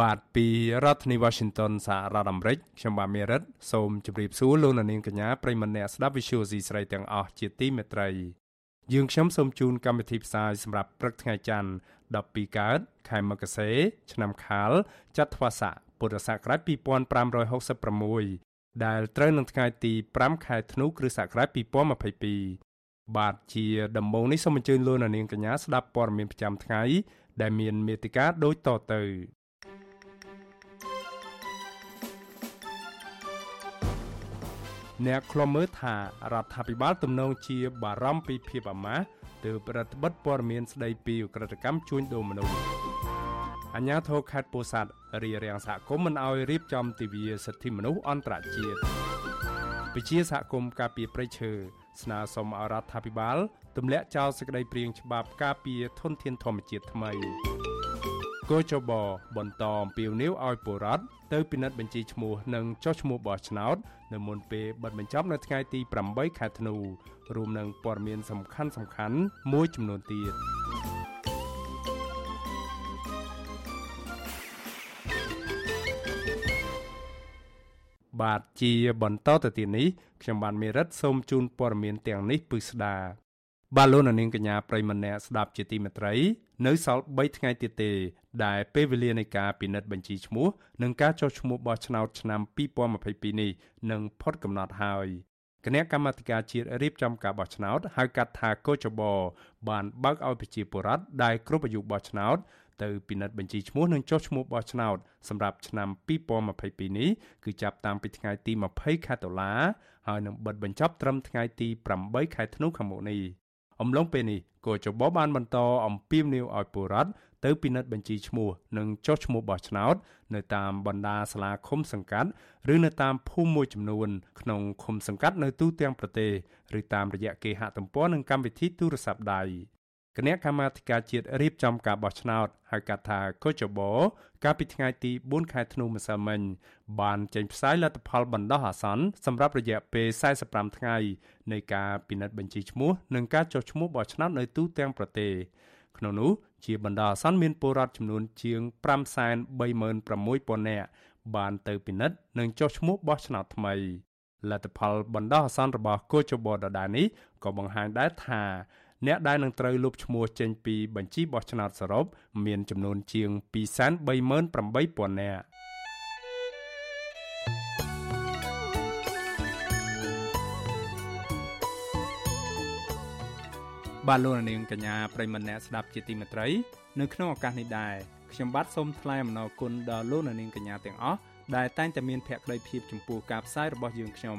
បាទពីរដ្ឋធានី Washington សហរដ្ឋអាមេរិកខ្ញុំបាទមេរិតសូមជម្រាបសួរលោកអ្នកនាងកញ្ញាប្រិយមិត្តអ្នកស្ដាប់ Visual C ស្រីទាំងអស់ជាទីមេត្រីយើងខ្ញុំសូមជូនកម្មវិធីផ្សាយសម្រាប់ព្រឹកថ្ងៃច័ន្ទ12កើតខែមករាឆ្នាំខាលចត្វាស័កពុរសករាជ2566ដែលត្រូវនឹងថ្ងៃទី5ខែធ្នូគ្រិស្តសករាជ2022បាទជាដំបូងនេះសូមអញ្ជើញលោកអ្នកនាងកញ្ញាស្ដាប់ព័ត៌មានប្រចាំថ្ងៃដែលមានមេតិការដូចតទៅ អ្នកខ្លំមើលថារដ្ឋាភិបាលទំនងជាបារម្ភពីភាពអាម៉ាស់ទើបរដ្ឋបិទព័ត៌មានស្ដីពីអ ுக ្រិតកម្មជួញដូរមនុស្សអញ្ញាធរខេត្តពោធិ៍សាត់រៀបរៀងសហគមន៍មិនអោយរៀបចំទិវាសិទ្ធិមនុស្សអន្តរជាតិវិជាសហគមន៍ការពារព្រៃឈើស្នើសុំអរដ្ឋាភិបាលទម្លាក់ចោលសេចក្តីព្រាងច្បាប់ការពារធនធានធម្មជាតិថ្មី គូចបបន្តអំពាវនាវឲ្យពលរដ្ឋទៅពិនិត្យបញ្ជីឈ្មោះនិងចុះឈ្មោះបោះឆ្នោតនៅមុនពេលបិទបញ្ចប់នៅថ្ងៃទី8ខែធ្នូរួមនឹងព័ត៌មានសំខាន់សំខាន់មួយចំនួនទៀតបាទជាបន្តទៅទៀតនេះខ្ញុំបានមេរិតសូមជូនព័ត៌មានទាំងនេះពិស្ដា បាទលោកនាងកញ្ញាប្រិមម្នាក់ស្ដាប់ជាទីមេត្រី នៅសល់3ថ្ងៃទៀតទេ ដែលពេលវេលានៃការពិនិត្យបញ្ជីឈ្មោះនិងការចុះឈ្មោះបោះឆ្នោតឆ្នាំ2022នេះនឹងផុតកំណត់ហើយគណៈកម្មាធិការជាតិរៀបចំការបោះឆ្នោតហៅកាត់ថាកោចបបានបើកឲ្យប្រជាពលរដ្ឋដែលគ្រប់អាយុបោះឆ្នោតទៅពិនិត្យបញ្ជីឈ្មោះនិងចុះឈ្មោះបោះឆ្នោតសម្រាប់ឆ្នាំ2022នេះគឺចាប់តាំងពីថ្ងៃទី20ខែតុលាហើយនឹងបិទបញ្ចប់ត្រឹមថ្ងៃទី8ខែធ្នូខាងមុខនេះ អំឡុងពេលនេះគូចបបានបន្តអំពាវនាវឲ្យពលរដ្ឋទៅពិនិត្យបញ្ជីឈ្មោះនិងចុះឈ្មោះបោះឆ្នោត នៅតាមបណ្ដាសាលាឃុំសង្កាត់ឬនៅតាមភូមិមួយចំនួនក្នុងឃុំសង្កាត់នៅទូទាំងប្រទេសឬតាមរយៈគេហទំព័រនិងកម្មវិធីទូរស័ព្ទដៃ គណៈកម្មាធិការជាតិរៀបចំការបោះឆ្នោតហៅកាត់ថាកូចបោកាលពីថ្ងៃទី4ខែធ្នូម្សិលមិញបានចេញផ្សាយលទ្ធផលបណ្ដោះអាសន្នសម្រាប់រយៈពេល45ថ្ងៃនៃការពិនិត្យបញ្ជីឈ្មោះនិងការចុះឈ្មោះបោះឆ្នោតនៅទូទាំងប្រទេសក្នុងនោះជាបណ្ដោះអាសន្នមានពលរដ្ឋចំនួនជាង536,000នាក់បានទៅពិនិត្យនិងចុះឈ្មោះបោះឆ្នោតថ្មីលទ្ធផលបណ្ដោះអាសន្នរបស់កូចបោដដែលនេះក៏បង្ហាញដែរថា អ្នកដែលនឹងត្រូវលុបឈ្មោះចេញពីបញ្ជីបោះឆ្នោតសរុបមានចំនួនជាង238,000នាក់បាទលោកនាងកញ្ញាប្រិមម្នាក់ស្ដាប់ជាទីមេត្រី នៅក្នុងឱកាសនេះដែរខ្ញុំបាទសូមថ្លែងអំណរគុណដល់លោកនាងកញ្ញាទាំងអស់ដែលតែងតែមានភក្ដីភាពចំពោះការផ្សាយរបស់យើងខ្ញុំ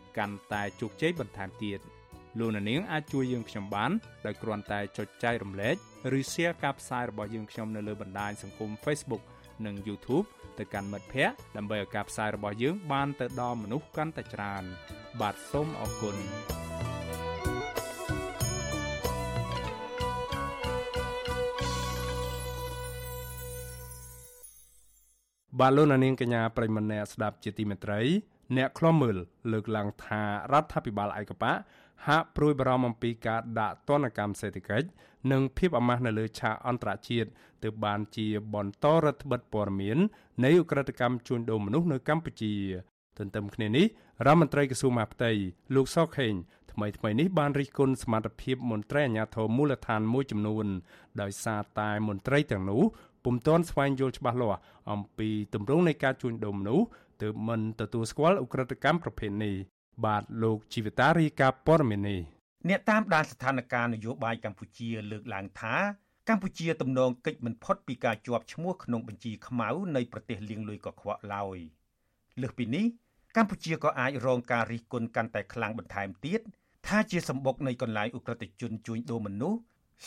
កាន់តែជោគជ័យបន្ថែមទៀតលោកអ្នកនាងអាចជួយយើងខ្ញុំបានដោយគ្រាន់តែចុចចែករំលែកឬ Share ការផ្សាយរបស់យើងខ្ញុំនៅលើបណ្ដាញសង្គម Facebook និង YouTube ទៅកាន់មិត្តភ័ក្តិដើម្បីឲ្យការផ្សាយរបស់យើងបានទៅដល់មនុស្សកាន់តែច្រើន បាទសូមអរគុណបាទលោកនាងកញ្ញាប្រិមម្នាក់ស្ដាប់ជាទីមេត្រី អ្នកខ្លំមើលលើកឡើងថារដ្ឋាភិបាលឯកបៈហាក់ព្រួយបារម្ភអំពីការដាក់ទណ្ឌកម្មសេដ្ឋកិច្ចនិងភាពអាម៉ាស់នៅលើឆាកអន្តរជាតិទើបបានជាបន្តរដ្ឋបិទព័ត៌មាននៃឧក្រិដ្ឋកម្មជួញដូរមនុស្សនៅកម្ពុជាទន្ទឹមគ្នានេះរដ្ឋមន្ត្រីក្រសួងមហាផ្ទៃលោកសខេងថ្មីថ្មីនេះបានរិះគន់សមត្ថភាពមន្ត្រីអាជ្ញាធរមូលដ្ឋានមួយចំនួន ដោយសារតែមន្ត្រីទាំងនោះពុំទាន់ស្វែងយល់ច្បាស់លាស់អំពីទម្រង់នៃការជួញដូរមនុស្ស ទើបមិនទទួលស្គាល់អ ுக ្រិតកម្មប្រភេទនេះបាទលោកជីវតារីកាព័រមេនីអ្នកតាមដានស្ថានភាពនយោបាយកម្ពុជាលើកឡើងថាកម្ពុជាទំនងកិច្ចមិនផុតពីការជាប់ឈ្មោះក្នុងបញ្ជីខ្មៅនៃប្រទេសលៀងលួយកខ្វក់ឡើយលើសពីនេះកម្ពុជាក៏អាចរងការរិះគន់កាន់តែខ្លាំងបន្ថែមទៀតថាជាសម្បុកនៃកន្លែងអ ுக ្រិតជនជួញដូរមនុស្ស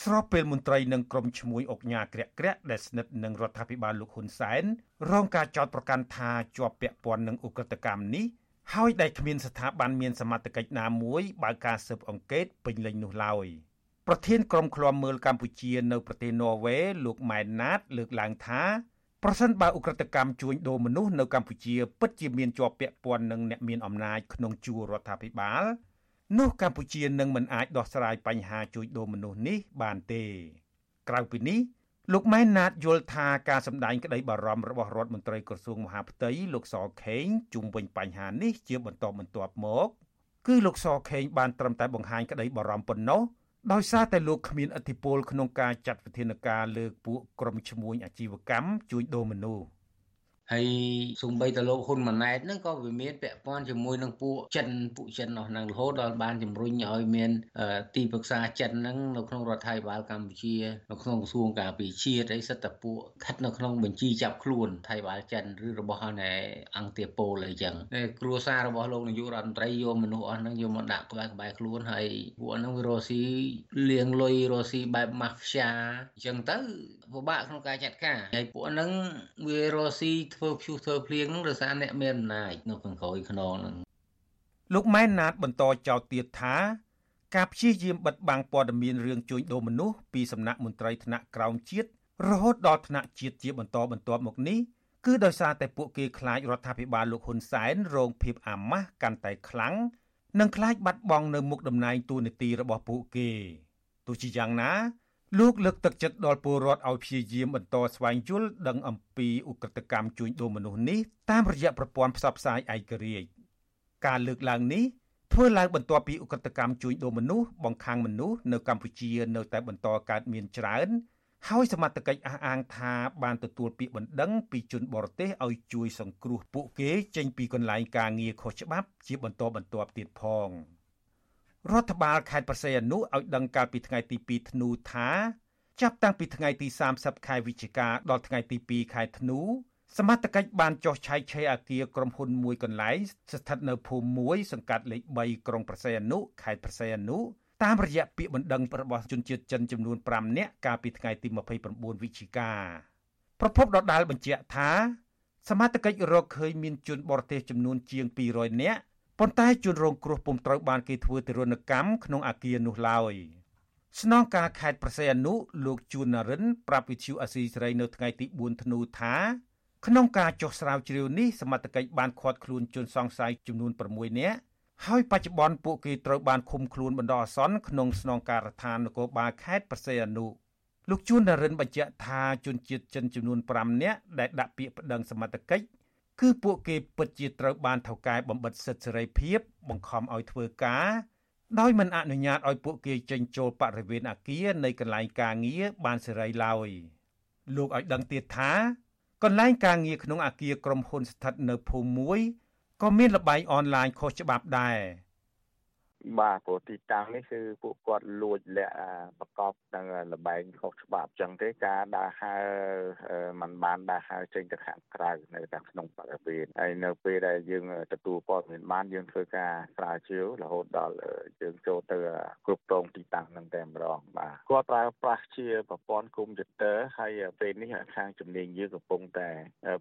ស្របពេលមន្ត្រីនិងក្រុមឈ្មួញអុកញ៉ាក្រាក់ក្រាក់ដែលស្និទ្ធនឹងរដ្ឋាភិបាលលោកហ៊ុនសែនរងការចោទប្រកាន់ថាជាប់ពាក់ព័ន្ធនឹងអ ுக ្រិតកម្មនេះហើយដែលគ្មានស្ថាប័នមានសមត្ថកិច្ចណាមួយបើកការស៊ើបអង្កេតពេញលេញនោះឡើយប្រធានក្រុមឃ្លាំមើលកម្ពុជានៅប្រទេសន័រវេលោកម៉ែនណាត លើកឡើងថាប្រសិនបើអ ுக ្រិតកម្មជួញដូរមនុស្សនៅកម្ពុជាពិតជាមានជាប់ពាក់ព័ន្ធនឹងអ្នកមានអំណាចក្នុងជួររដ្ឋាភិបាល នោះកម្ពុជានឹងមិនអាចដោះស្រាយបញ្ហាជួញដូរមនុស្សនេះបានទេ ក្រៅពីនេះលោកម៉ែនណាតយល់ថាការសម្ដែងក្តីបារម្ភរបស់រដ្ឋមន្ត្រីក្រសួងមហាផ្ទៃលោកសខេងជុំវិញបញ្ហានេះជាបន្តបន្ទាប់មក គឺលោកសខេងបានត្រឹមតែបង្ហាញក្តីបារម្ភប៉ុណ្ណោះដោយសារតែលោកគ្មានអធិបុលក្នុងការចាត់វិធានការលើកពួកក្រុមឈ្មួញអាជីវកម្មជួញដូរមនុស្ស ហើយសំបីតលោកហ៊ុនម៉ាណែតហ្នឹងក៏វាមានពាក់ព័ន្ធជាមួយនឹងពួកចិនពួកចិននោះហ្នឹងរហូតដល់បានជំរុញឲ្យមានទីប្រឹក្សាចិនហ្នឹងនៅក្នុងរដ្ឋាភិបាលកម្ពុជានៅក្នុងក្រសួងការពារជាតិអីសិតតពួកស្ថិតនៅក្នុងបញ្ជីចាប់ខ្លួនថៃបាលចិនឬរបស់ណែអង្គទាប៉ូលអីចឹងគ្រួសាររបស់លោកនាយករដ្ឋមន្ត្រីយកមនុស្សអស់ហ្នឹងយកមកដាក់ក្បែរក្បែរខ្លួនហើយពួកហ្នឹងវារស់ស៊ីលៀងលុយរស់ស៊ីបែបម៉ាហ្វ្យាអញ្ចឹងទៅពិបាកក្នុងការចាត់ការហើយពួកហ្នឹងវារស់ស៊ីធ្វើព្យុះធ្វើភ្លៀងនឹងដោយសារអ្នកមានអំណាចនៅខាងក្រោយខ្នងនឹងលោកម៉ែនណាតបន្តចោទទៀតថាការព្យាយាមបិទបាំងព័ត៌មានរឿងជួញដូរមនុស្សពីសំណាក់មន្ត្រីថ្នាក់ក្រោមជាតិរហូតដល់ថ្នាក់ជាតិជាបន្តបន្ទាប់មកនេះគឺដោយសារតែពួកគេខ្លាចរដ្ឋាភិបាលលោកហ៊ុនសែនរងភាពអាម៉ាស់កាន់តែខ្លាំងនិងខ្លាចបាត់បង់នៅមុខតំណែងទូនាទីរបស់ពួកគេទោះជាយ៉ាងណា លោកលើកទឹកចិត្តដល់ពលរដ្ឋឲ្យព្យាយាមបន្តស្វែងយល់ដឹងអំពីឧក្រិដ្ឋកម្មជួញដូរមនុស្សនេះតាមរយៈប្រព័ន្ធផ្សព្វផ្សាយឯករាជ្យការលើកឡើងនេះធ្វើឡើងបន្ទាប់ពីឧក្រិដ្ឋកម្មជួញដូរមនុស្សបង្ខាំងមនុស្សនៅកម្ពុជានៅតែបន្តកើតមានច្រើនហើយសមត្ថកិច្ចអះអាងថាបានទទួលពាក្យបណ្ដឹងពីជនបរទេសឲ្យជួយសង្គ្រោះពួកគេចេញពីកន្លែងការងារខុសច្បាប់ជាបន្តបន្ទាប់ទៀតផង។ រដ្ឋបាលខេត្តប្រស័យអនុឲ្យដឹងកាលពីថ្ងៃទី2ធ្នូថាចាប់តាំងពីថ្ងៃទី30ខែវិច្ឆិកាដល់ថ្ងៃទី2ខែធ្នូសមត្ថកិច្ចបានចោះឆាយឆេរអាគារក្រុមហ៊ុនមួយកន្លែងស្ថិតនៅភូមិមួយសង្កាត់លេខ3ក្រុងប្រស័យអនុខេត្តប្រស័យអនុតាមរយៈពាក្យបណ្ដឹងរបស់ជនជាតិចិនចំនួន5នាក់កាលពីថ្ងៃទី29វិច្ឆិកាប្រពន្ធដដាលបញ្ជាក់ថាសមត្ថកិច្ចរកឃើញមានជនបរទេសចំនួនជាង200នាក់ ប៉ុន្តែជនរងគ្រោះពុំត្រូវបានគេធ្វើទរណកម្មក្នុងអាគារនោះឡើយស្នងការខេត្តប្រស័យអនុលោកជួននរិន ប្រាប់វិទ្យុអាស៊ីសេរីនៅថ្ងៃទី4ធ្នូថាក្នុងការចុះស្រាវជ្រាវនេះសមត្ថកិច្ចបានឃាត់ខ្លួនជនសង្ស័យចំនួន6នាក់ហើយបច្ចុប្បន្នពួកគេត្រូវបានឃុំខ្លួនបណ្ដោះអាសន្នក្នុងស្នងការដ្ឋាននគរបាលខេត្តប្រស័យអនុលោកជួននរិនបញ្ជាក់ថាជនជាតិចិនចំនួន5នាក់ដែលដាក់ពាក្យប្តឹងសមត្ថកិច្ច គឺពួកគេពិតជាត្រូវបានថៅកែបំបិតសិទ្ធិសេរីភាព បង្ខំឲ្យធ្វើការដោយមិនអនុញ្ញាតឲ្យពួកគេចេញចូលបរិវេណអគារនៃកន្លែងការងារបានសេរីឡើយលោកឲ្យដឹងទៀតថា កន្លែងការងារក្នុងអគារក្រុមហ៊ុនស្ថិតនៅភូមិមួយក៏មានលបែងអនឡាញខុសច្បាប់ដែរ បាទព្រោះទីតាំងនេះគឺពួកគាត់លួចលាក់ប្រកបនឹងលបែងខុសច្បាប់ចឹងទេការដើរហើរมันបានដើរហើរចេញទៅខាងក្រៅនៅតែក្នុងបរិវេណហើយនៅពេលដែលយើងទទួលព័ត៌មានបានយើងធ្វើការស្រាវជ្រាវរហូតដល់យើងចូលទៅគ្រប់គ្រងទីតាំងនឹងតែម្ដងបាទគាត់ប្រើប្រាស់ជាប្រព័ន្ធកុំព្យូទ័រហើយពេលនេះខាងជំនាញយើងកំពុងតែ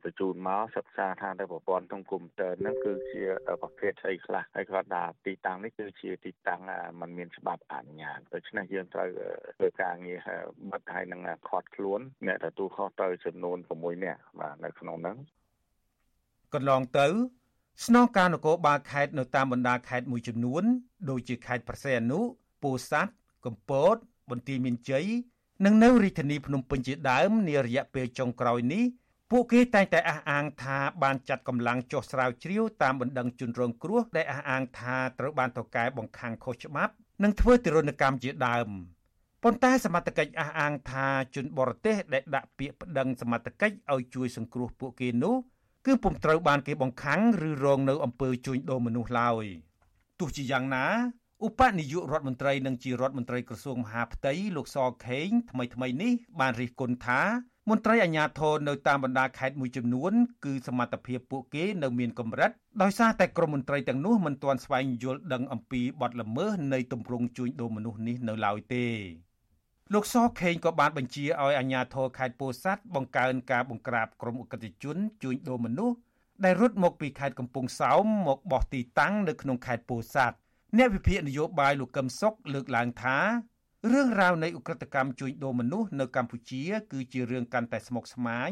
បញ្ជូនមកសិក្សាថាទៅប្រព័ន្ធក្នុងកុំព្យូទ័រហ្នឹងគឺជាប្រភេទស្អីខ្លះហើយគាត់ថាទីតាំងនេះគឺជាទីតាំងมันមានច្បាប់អនុញ្ញាតដូច្នេះយើងត្រូវធ្វើការងារបិទហើយនឹងខាត់ខ្លួនអ្នកទទួលខុសត្រូវចំនួន6នាក់បាទនៅក្នុងហ្នឹងកន្លងទៅស្នងការនគរបាលខេត្តនៅតាមបណ្ដាខេត្តមួយចំនួន ដូចជាខេត្តប្រសេអនុពោធិ៍សាត់កំពតបន្ទាយមានជ័យនិងនៅរាជធានីភ្នំពេញជាដើមនារយៈពេលចុងក្រោយនេះ ពួកគេតែងតែអះអាងថាបានចាត់កម្លាំងចុះស្រាវជ្រាវតាមបណ្ដឹងជនរងគ្រោះដែលអះអាងថាត្រូវបានតកែបង្ខាំងខុសច្បាប់ និងធ្វើទរណកម្មជាដើមប៉ុន្តែសមត្ថកិច្ចអះអាងថាជនបរទេសដែលដាក់ពាក្យប្តឹងសមត្ថកិច្ចឲ្យជួយសង្គ្រោះពួកគេនោះគឺពុំត្រូវបានគេបង្ខាំងឬរងនៅអំពើជួញដូរមនុស្សឡើយទោះជាយ៉ាងណាឧបនាយករដ្ឋមន្ត្រីនិងជារដ្ឋមន្ត្រីក្រសួងមហាផ្ទៃលោកសខេងថ្មីថ្មីនេះបានរិះគន់ថា មន្ត្រីអាជ្ញាធរនៅតាមបណ្ដាខេត្តមួយចំនួនគឺសមត្ថភាពពួកគេនៅមានកម្រិតដោយសារតែក្រមមន្ត្រីទាំងនោះមិនទាន់ស្វែងយល់ដឹងអំពីបទល្មើសនៃទម្រង់ជួញដូរមនុស្សនេះនៅឡើយទេលោកសខេងក៏បានបញ្ជាឲ្យអាជ្ញាធរខេត្តពោធិ៍សាត់បង្កើនការបង្ក្រាបក្រុមអក្រិតជនជួញដូរមនុស្សដែលរត់មកពីខេត្តកំពង់សោមមកបោះទីតាំងនៅក្នុងខេត្តពោធិ៍សាត់អ្នកវិភាគនយោបាយលោកកឹមសុខលើកឡើងថា រឿងរ៉ាវនៃឧក្រិដ្ឋកម្មជួញដូរមនុស្សនៅកម្ពុជា គឺជារឿងកាន់តែស្មុគស្មាញ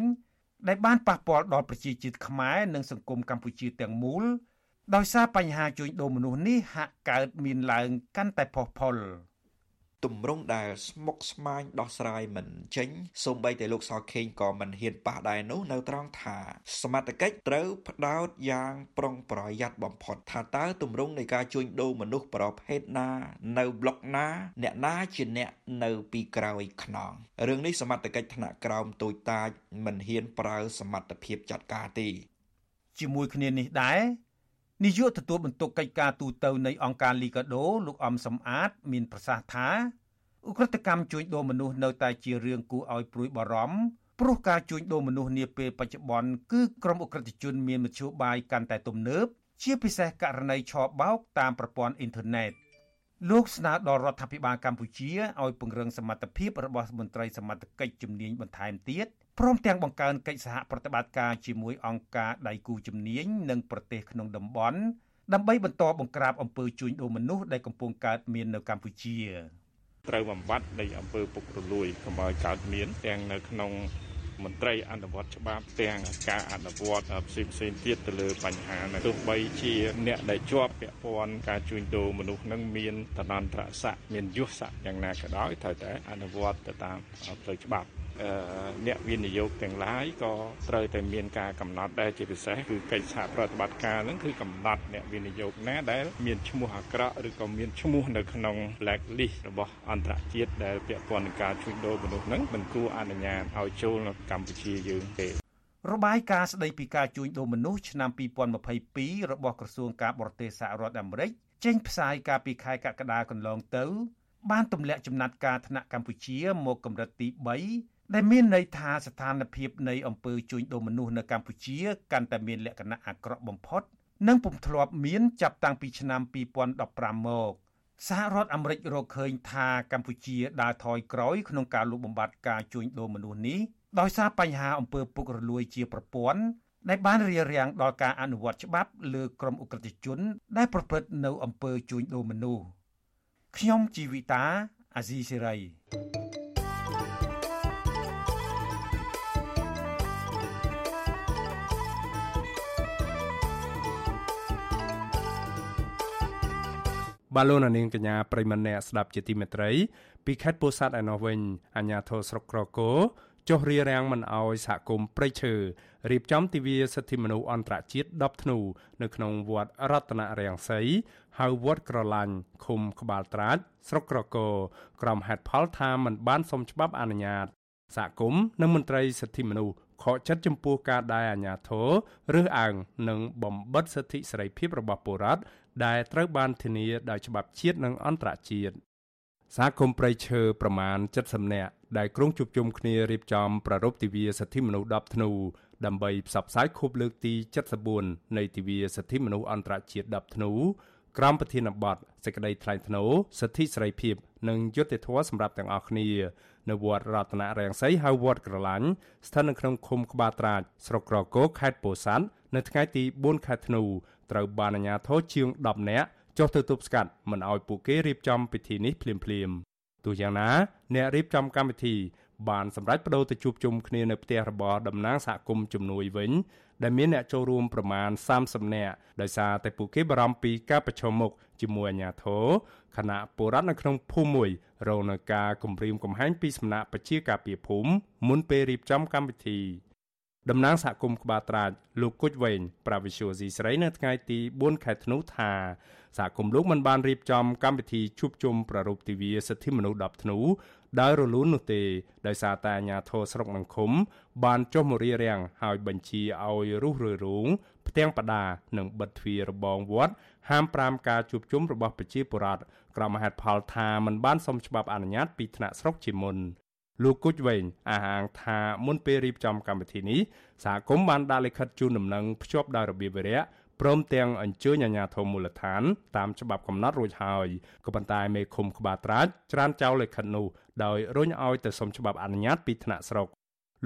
ដែលបានប៉ះពាល់ដល់ប្រជាជាតិខ្មែរនិងសង្គមកម្ពុជាទាំងមូលដោយសារបញ្ហាជួញដូរមនុស្សនេះហាក់កើតមានឡើងកាន់តែផុសផុល។ ទម្រង់ដែលស្មុគស្មាញដោះស្រាយមិនចេញសូម្បីតែលោកសខេងក៏មិនហ៊ានប៉ះដែរនោះនៅត្រង់ថា សមត្ថកិច្ចត្រូវផ្ដោតយ៉ាងប្រុងប្រយ័ត្នបំផុតថាតើទម្រង់នៃការជួញដូរមនុស្សប្រភេទណា នៅប្លុកណា អ្នកណាជាអ្នកនៅពីក្រោយខ្នងរឿងនេះសមត្ថកិច្ចថ្នាក់ក្រោមទូចតាចមិនហ៊ានប្រើសមត្ថភាពចាត់ការទេជាមួយគ្នានេះដែរ នាយកទទួលបន្ទុកកិច្ចការទូតនៃអង្គការលីកាដូលោកអំសំអាត មានប្រសាសន៍ថាឧក្រិដ្ឋកម្មជួញដូរមនុស្សនៅតែជារឿងគួរឲ្យព្រួយបារម្ភព្រោះការជួញដូរមនុស្សនាពេលបច្ចុប្បន្នគឺក្រុមឧក្រិដ្ឋជនមានមធ្យោបាយកាន់តែទំនើបជាពិសេសករណីឆបោកតាមប្រព័ន្ធអ៊ីនធឺណិតលោកស្នើដល់រដ្ឋាភិបាលកម្ពុជាឲ្យពង្រឹងសមត្ថភាពរបស់មន្ត្រីសមត្ថកិច្ចជំនាញបន្ថែមទៀត ព្រមទាំងបង្កើនកិច្ចសហប្រតិបត្តិការជាមួយអង្គការដៃគូជំនាញនិងប្រទេសក្នុងតំបន់ដើម្បីបន្តបង្ក្រាបអំពើជួញដូរមនុស្សដែលកំពុងកើតមាននៅកម្ពុជាត្រូវបំបត្តិនៃអំពើពុករលួយកុំឲ្យកើតមានទាំងនៅក្នុងមន្ត្រីអនុវត្តច្បាប់ទាំងការអនុវត្តផ្សេងផ្សេងទៀតទៅលើបញ្ហានេះទោះបីជាអ្នកដែលជាប់ពាក់ព័ន្ធការជួញដូរមនុស្សនឹងមានតនន្តរស័ក្តិមានយុស័ក្តិយ៉ាងណាក៏ដោយត្រូវតែអនុវត្តទៅតាមផ្លូវច្បាប់អ្នកវិនិយោគទាំងឡាយក៏ត្រូវតែមានការកំណត់ដែរជាពិសេសគឺកិច្ចសហប្រតិបត្តិការនឹងគឺកំណត់អ្នកវិនិយោគណាដែលមានឈ្មោះអាក្រក់ឬក៏មានឈ្មោះនៅក្នុង blacklist របស់អន្តរជាតិដែលពាក់ព័ន្ធនឹងការជួញដូរមនុស្សនឹងមិនគួរអនុញ្ញាតឲ្យចូលនៅកម្ពុជាយើងទេរបាយការណ៍ស្ដីពីការជួញដូរមនុស្សឆ្នាំ2022របស់ក្រសួងការបរទេសសហរដ្ឋអាមេរិកចេញផ្សាយកាលពីខែកក្កដាកន្លងទៅ បានទម្លាក់ចំណាត់ការថ្នាក់កម្ពុជាមកកម្រិតទី ដែលមានន័យថាស្ថានភាពនៃអំពើជួញដូរមនុស្សនៅកម្ពុជាកាន់តែមានលក្ខណៈអាក្រក់បំផុត និងពុំធ្លាប់មានចាប់តាំងពីឆ្នាំ2015មកសហរដ្ឋអាមេរិករកឃើញថាកម្ពុជាដើរថយក្រោយក្នុងការលុបបំបាត់ការជួញដូរមនុស្សនេះដោយសារបញ្ហាអំពើពុករលួយជាប្រព័ន្ធដែលបានរារាំងដល់ការអនុវត្តច្បាប់លើក្រុមអ ுக ្រិតជន ដែលប្រព្រឹត្តនៅអំពើជួញដូរមនុស្សខ្ញុំជីវិតាអាស៊ីសេរី បាទលោកនាងកញ្ញាប្រិមម្នាក់ស្ដាប់ជាទីមេត្រី ពីខេត្តពោធិ៍សាត់ឯណោះវិញអាជ្ញាធរស្រុកក្រគរចុះរារាំងមិនអោយសហគមន៍ព្រៃឈើរៀបចំទិវាសិទ្ធិមនុស្សអន្តរជាតិ10ធ្នូនៅក្នុងវត្តរតនរាំងសីហៅវត្តក្រឡាញ់ឃុំក្បាលត្រាចស្រុកក្រគរក្រុមហេតផលថាមិនបានសុំច្បាប់អនុញ្ញាតសហគមន៍និងមន្ត្រីសិទ្ធិមនុស្សខកចិត្តចំពោះការដែលអាជ្ញាធររើសអើងនិងបំបិទសិទ្ធិសេរីភាពរបស់ពលរដ្ឋ ដែលត្រូវបានធានាដោយច្បាប់ជាតិនិងអន្តរជាតិសហគមន៍ព្រៃឈើប្រមាណ70នាក់ដែលក្រុងជួបជុំគ្នារៀបចំប្រារព្ធទិវាសិទ្ធិមនុស្ស10ធ្នូដើម្បីផ្សព្វផ្សាយខួបលើកទី74នៃទិវាសិទ្ធិមនុស្សអន្តរជាតិ10ធ្នូក្រមប្រធានបទសេចក្តីថ្លែងថ្នូរសិទ្ធិសេរីភាពនិងយុត្តិធម៌សម្រាប់ទាំងអស់គ្នានៅវត្តរតនរាំងសីហៅវត្តក្រឡាញ់ស្ថិតនៅក្នុងឃុំក្បាលត្រាចស្រុកក្រគរខេត្តពោធិ៍សាត់នៅថ្ងៃទី4ខែធ្នូ ត្រូវបានអាជ្ញាធរជាង10នាក់ចុះទៅទប់ស្កាត់មិនឲ្យពួកគេរៀបចំពិធីនេះភ្លាមៗទោះយ៉ាងណាអ្នករៀបចំកម្មវិធីបានសម្រេចបដូរទៅជួបជុំគ្នានៅផ្ទះរបស់តំណាងសហគមន៍ជំនួយវិញ ដែលមានអ្នកចូលរួមប្រមាណ30នាក់ដោយសារតែពួកគេបារម្ភពីការប្រឈមមុខជាមួយអាជ្ញាធរខណៈពលរដ្ឋនៅក្នុងភូមិមួយរងនឹងការគំរាមកំហែងពីសំណាក់ប្រជាការពារភូមិមុនពេលរៀបចំកម្មវិធី តំណាងសហគមន៍ក្បាលត្រាចលោកគុជវែងប្រាវិសុយស៊ីស្រីនៅថ្ងៃទី4ខែធ្នូថាសហគមន៍លោកមិនបានរៀបចំកម្មវិធីជួបជុំប្ររពទិវាសិទ្ធិមនុស្ស10ធ្នូដោយរលូននោះទេដោយសារតែអាជ្ញាធរស្រុកនិងឃុំ បានចុះមករៀបរៀងហើយបញ្ជាឲ្យរុះរើរោងផ្ទាំងបដានិងបិទទ្វាររបងវត្តហាម5ការជួបជុំរបស់ប្រជាពលរដ្ឋក្រមហេតុផលថាមិនបានសុំច្បាប់អនុញ្ញាតពីថ្នាក់ស្រុកជាមុន លោកគុជវែងអះអាងថាមុនពេលរៀបចំកម្មវិធីនេះសហគមន៍បានដាក់លិខិតជូនដំណឹងភ្ជាប់ដោយរបៀបវិរៈព្រមទាំងអញ្ជើញអាជ្ញាធរមូលដ្ឋានតាមច្បាប់កំណត់រួចហើយក៏ប៉ុន្តែមេឃុំក្បាលត្រាចច្រានចោលលិខិតនោះដោយរុញឲ្យទៅសុំច្បាប់អនុញ្ញាតពីថ្នាក់ស្រុក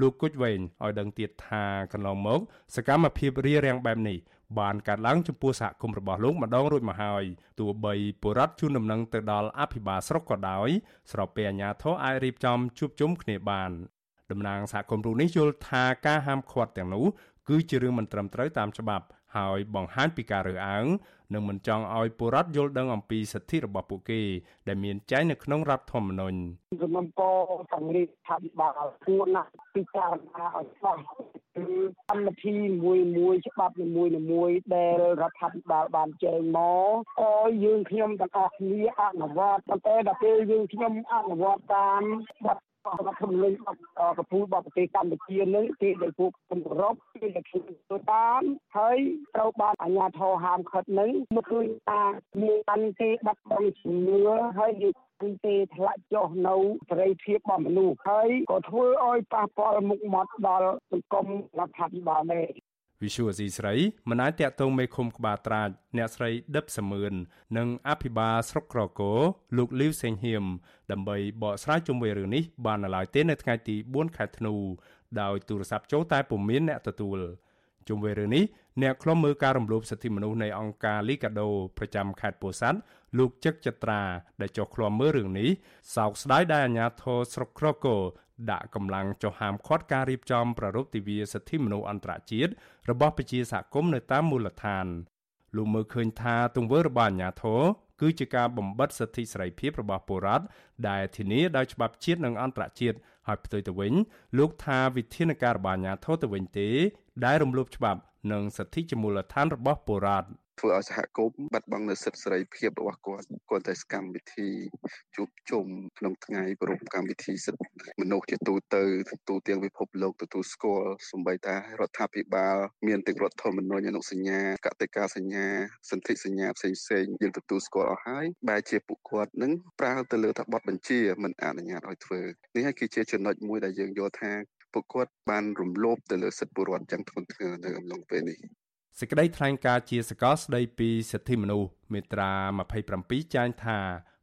លោកគុជវែងឲ្យដឹងទៀតថាកន្លងមកសកម្មភាពរារាំងបែបនេះ បានកើតឡើងចំពោះសហគមន៍របស់លោកម្ដងរួចមកហើយទោះបីបុរដ្ឋជួនដំណឹងទៅដល់អភិបាលស្រុកក៏ដោយស្របពេលអាជ្ញាធរអាចរៀបចំជួបជុំគ្នាបានតំណាងសហគមន៍រូបនេះយល់ថាការហាមឃាត់ទាំងនោះគឺជារឿងមិនត្រឹមត្រូវតាមច្បាប់ហើយបង្ហាញពីការរើសអើង និងមិនចង់ឲ្យពលរដ្ឋយល់ដឹងអំពីសិទ្ធិរបស់ពួកគេដែលមានចែងនៅក្នុងរដ្ឋធម្មនុញ្ញជំនុំពរសង្ឃថាវិបាលគួរណាស់ពិចារណាឲ្យស្បោះគឺកម្មវិធីមួយមួយច្បាប់នីមួយមួយដែលរដ្ឋាភិបាលបានចែងមកឲ្យយើងខ្ញុំទាំងអស់គ្នាអនុវត្តប៉ុន្តែដល់ពេលយើងខ្ញុំអនុវត្តតាមច្បាប់ រដ្ឋធម្មនុញ្ញកពូលរបស់ប្រទេសកម្ពុជានឹងគេដែលពួកគម្រប់គេដែលធ្វើតាមហើយត្រូវបានអាជ្ញាធរហាមឃាត់នឹងមកឃើញថាមានបានទេបាត់បង់ជំនឿហើយយើងទេធ្លាក់ចុះនៅសេរីភាពរបស់មនុស្សហើយក៏ធ្វើឲ្យប៉ះពាល់មុខមាត់ដល់សង្គមរដ្ឋាភិបាលដែរ វិសុវស៊ីស្រីមិនអាចតាក់ទងមេឃុំក្បាលត្រាចអ្នកស្រីដិបសមឿននិងអភិបាលស្រុកក្រកោលោកលីវសេងហៀមដើម្បីបកស្រាយជុំវិញរឿងនេះបាននៅឡើយទេនៅថ្ងៃទី4ខែធ្នូដោយទូរស័ព្ទចូលតែពុំមានអ្នកទទួលជុំវិញរឿងនេះអ្នកខ្លំមើលការរំលោភសិទ្ធិមនុស្សនៃអង្គការ Liga do ប្រចាំខេត្តពោធិ៍សាត់លោកចឹកចត្រាដែលចុះឃ្លាំមើលរឿងនេះសោកស្ដាយដែលអាជ្ញាធរស្រុកក្រកោ ដាក់កម្លាំងចុះហាមឃាត់ការរៀបចំប្រារព្ធទិវាសិទ្ធិមនុស្សអន្តរជាតិរបស់ប្រជាសហគមន៍នៅតាមមូលដ្ឋានលោកមើលឃើញថាទង្វើរបស់អាជ្ញាធរគឺជាការបំបិទសិទ្ធិសេរីភាពរបស់ពលរដ្ឋដែលធានាដោយច្បាប់ជាតិនិងអន្តរជាតិហើយផ្ទុយទៅវិញលោកថាវិធានការរបស់អាជ្ញាធរទៅវិញទេ ដែលរំលោភច្បាប់និងសិទ្ធិជាមូលដ្ឋានរបស់ពលរដ្ឋ ធ្វើឲ្យសហគមន៍បាត់បង់នូវសិទ្ធិសេរីភាពរបស់គាត់គាត់តែកម្មវិធីជួបជុំក្នុងថ្ងៃប្រពៃកម្មវិធីសិទ្ធិមនុស្សជាទូទៅទូទាំងពិភពលោកទទួលស្គាល់សម្បីតែរដ្ឋាភិបាល មានទាំងរដ្ឋធម្មនុញ្ញអនុសញ្ញាកតិកាសញ្ញាសន្ធិសញ្ញាផ្សេងផ្សេងយើងទទួលស្គាល់អស់ហើយបែរជាពួកគាត់នឹងប្រើទៅលើថាបទបញ្ជាមិនអនុញ្ញាតឲ្យធ្វើនេះហើយគឺជាចំណុចមួយដែលយើងយល់ថាពួកគាត់បានរំលោភទៅលើសិទ្ធិពលរដ្ឋយ៉ាងធ្ងន់ធ្ងរនៅអំឡុងពេលនេះ សេចក្តីថ្លែងការណ៍ជាសកលស្តីពីសិទ្ធិមនុស្សមាត្រា27ចែងថា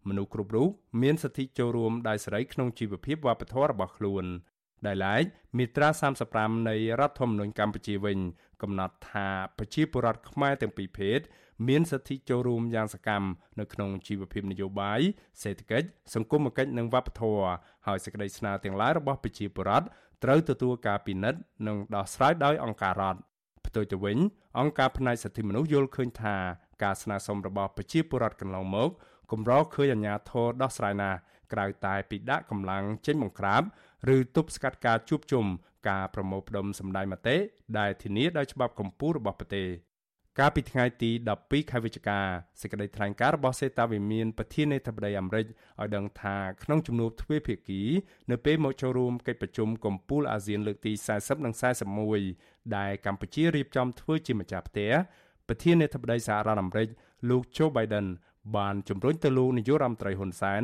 មនុស្សគ្រប់រូបមានសិទ្ធិចូលរួមដោយសេរីក្នុងជីវភាពវប្បធម៌របស់ខ្លួនដែលឡែកមាត្រា35នៃរដ្ឋធម្មនុញ្ញកម្ពុជាវិញ កំណត់ថាប្រជាពលរដ្ឋខ្មែរទាំងពីរភេទមានសិទ្ធិចូលរួមយ៉ាងសកម្មនៅក្នុងជីវភាពនយោបាយសេដ្ឋកិច្ចសង្គមគិច្ចនិងវប្បធម៌ហើយសេចក្តីស្នើទាំងឡាយរបស់ប្រជាពលរដ្ឋត្រូវទទួលការពិនិត្យនិងដោះស្រាយដោយអង្គការរដ្ឋ ផ្ទុយទៅវិញអង្គការផ្នែកសិទ្ធិមនុស្សយល់ឃើញថាការស្នើសុំរបស់ប្រជាពលរដ្ឋកន្លងមកគម្រឃើញអាជ្ញាធរដោះស្រាយណាស់ក្រៅតែពីដាក់កម្លាំងចេញបង្ក្រាបឬទប់ស្កាត់ការជួបជុំការប្រមូលផ្ដុំសម្ដែងមតិដែលធានាដោយច្បាប់កម្ពុជារបស់ប្រទេស កាលពីថ្ងៃទី12ខែវិច្ឆិកាសេចក្តីថ្លែងការណ៍របស់សេតាវិមានប្រធានាធិបតីអាមេរិកឲ្យដឹងថាក្នុងជំនួបទ្វេភាគី នៅពេលមកចូលរួមកិច្ចប្រជុំកំពូលអាស៊ានលើកទី40និង41ដែលកម្ពុជារៀបចំធ្វើជាម្ចាស់ផ្ទះប្រធានាធិបតីសហរដ្ឋអាមេរិកលោក Joe Biden បានជំរុញទៅលោកនាយករដ្ឋមន្ត្រីហ៊ុនសែន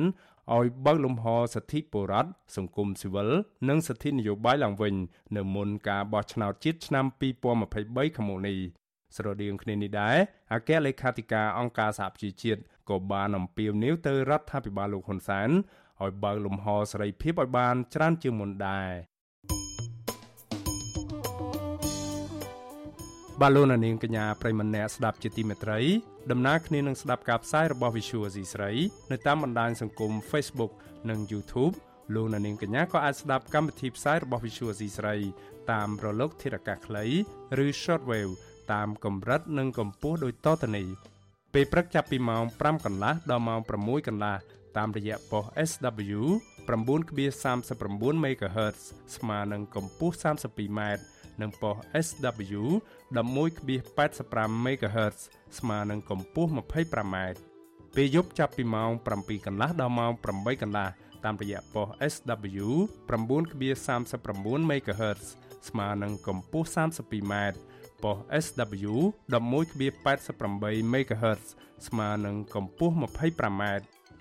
ឲ្យបើកលំហសិទ្ធិពលរដ្ឋសង្គមស៊ីវិលនិងសិទ្ធិនយោបាយឡើងវិញ នៅមុនការបោះឆ្នោតជាតិឆ្នាំ2023ខាងមុខនេះ ស្រដៀងគ្នានេះដែរអគ្គលេខាធិការអង្គការសហប្រជាជាតិក៏បានអំពាវនាវទៅរដ្ឋាភិបាលលោកហ៊ុនសែនឲ្យបើកលំហសេរីភាពឲ្យបានច្រើនជាងមុនដែរបាឡូណានាងកញ្ញាប្រិមម្នាក់ស្ដាប់ជាទីមេត្រីដំណើរគ្នានឹងស្ដាប់ការផ្សាយរបស់ Visual Asia ស្រីនៅតាមបណ្ដាញសង្គម Facebook និង YouTube លោកនាងកញ្ញាក៏អាចស្ដាប់កម្មវិធីផ្សាយរបស់ Visual Asia ស្រីតាមរលកធារកាសខ្លីឬ Shortwave តាមកម្រិតនិងកម្ពស់ដូចតទៅនេះពេលព្រឹកចាប់ពីម៉ោង5កន្លះដល់ម៉ោង6កន្លះតាមរយៈប៉ុស SW 9.39 MHz ស្មើនឹងកម្ពស់ 32m និងប៉ុស SW 11.85 MHz ស្មើនឹងកម្ពស់ 25m ពេលយប់ចាប់ពីម៉ោង7កន្លះដល់ម៉ោង8កន្លះតាមរយៈប៉ុស SW 9.39 MHz ស្មើនឹងកម្ពស់ 32m ប៉ុស SW 11.88 MHz ស្មើនឹងកម្ពស់ 25m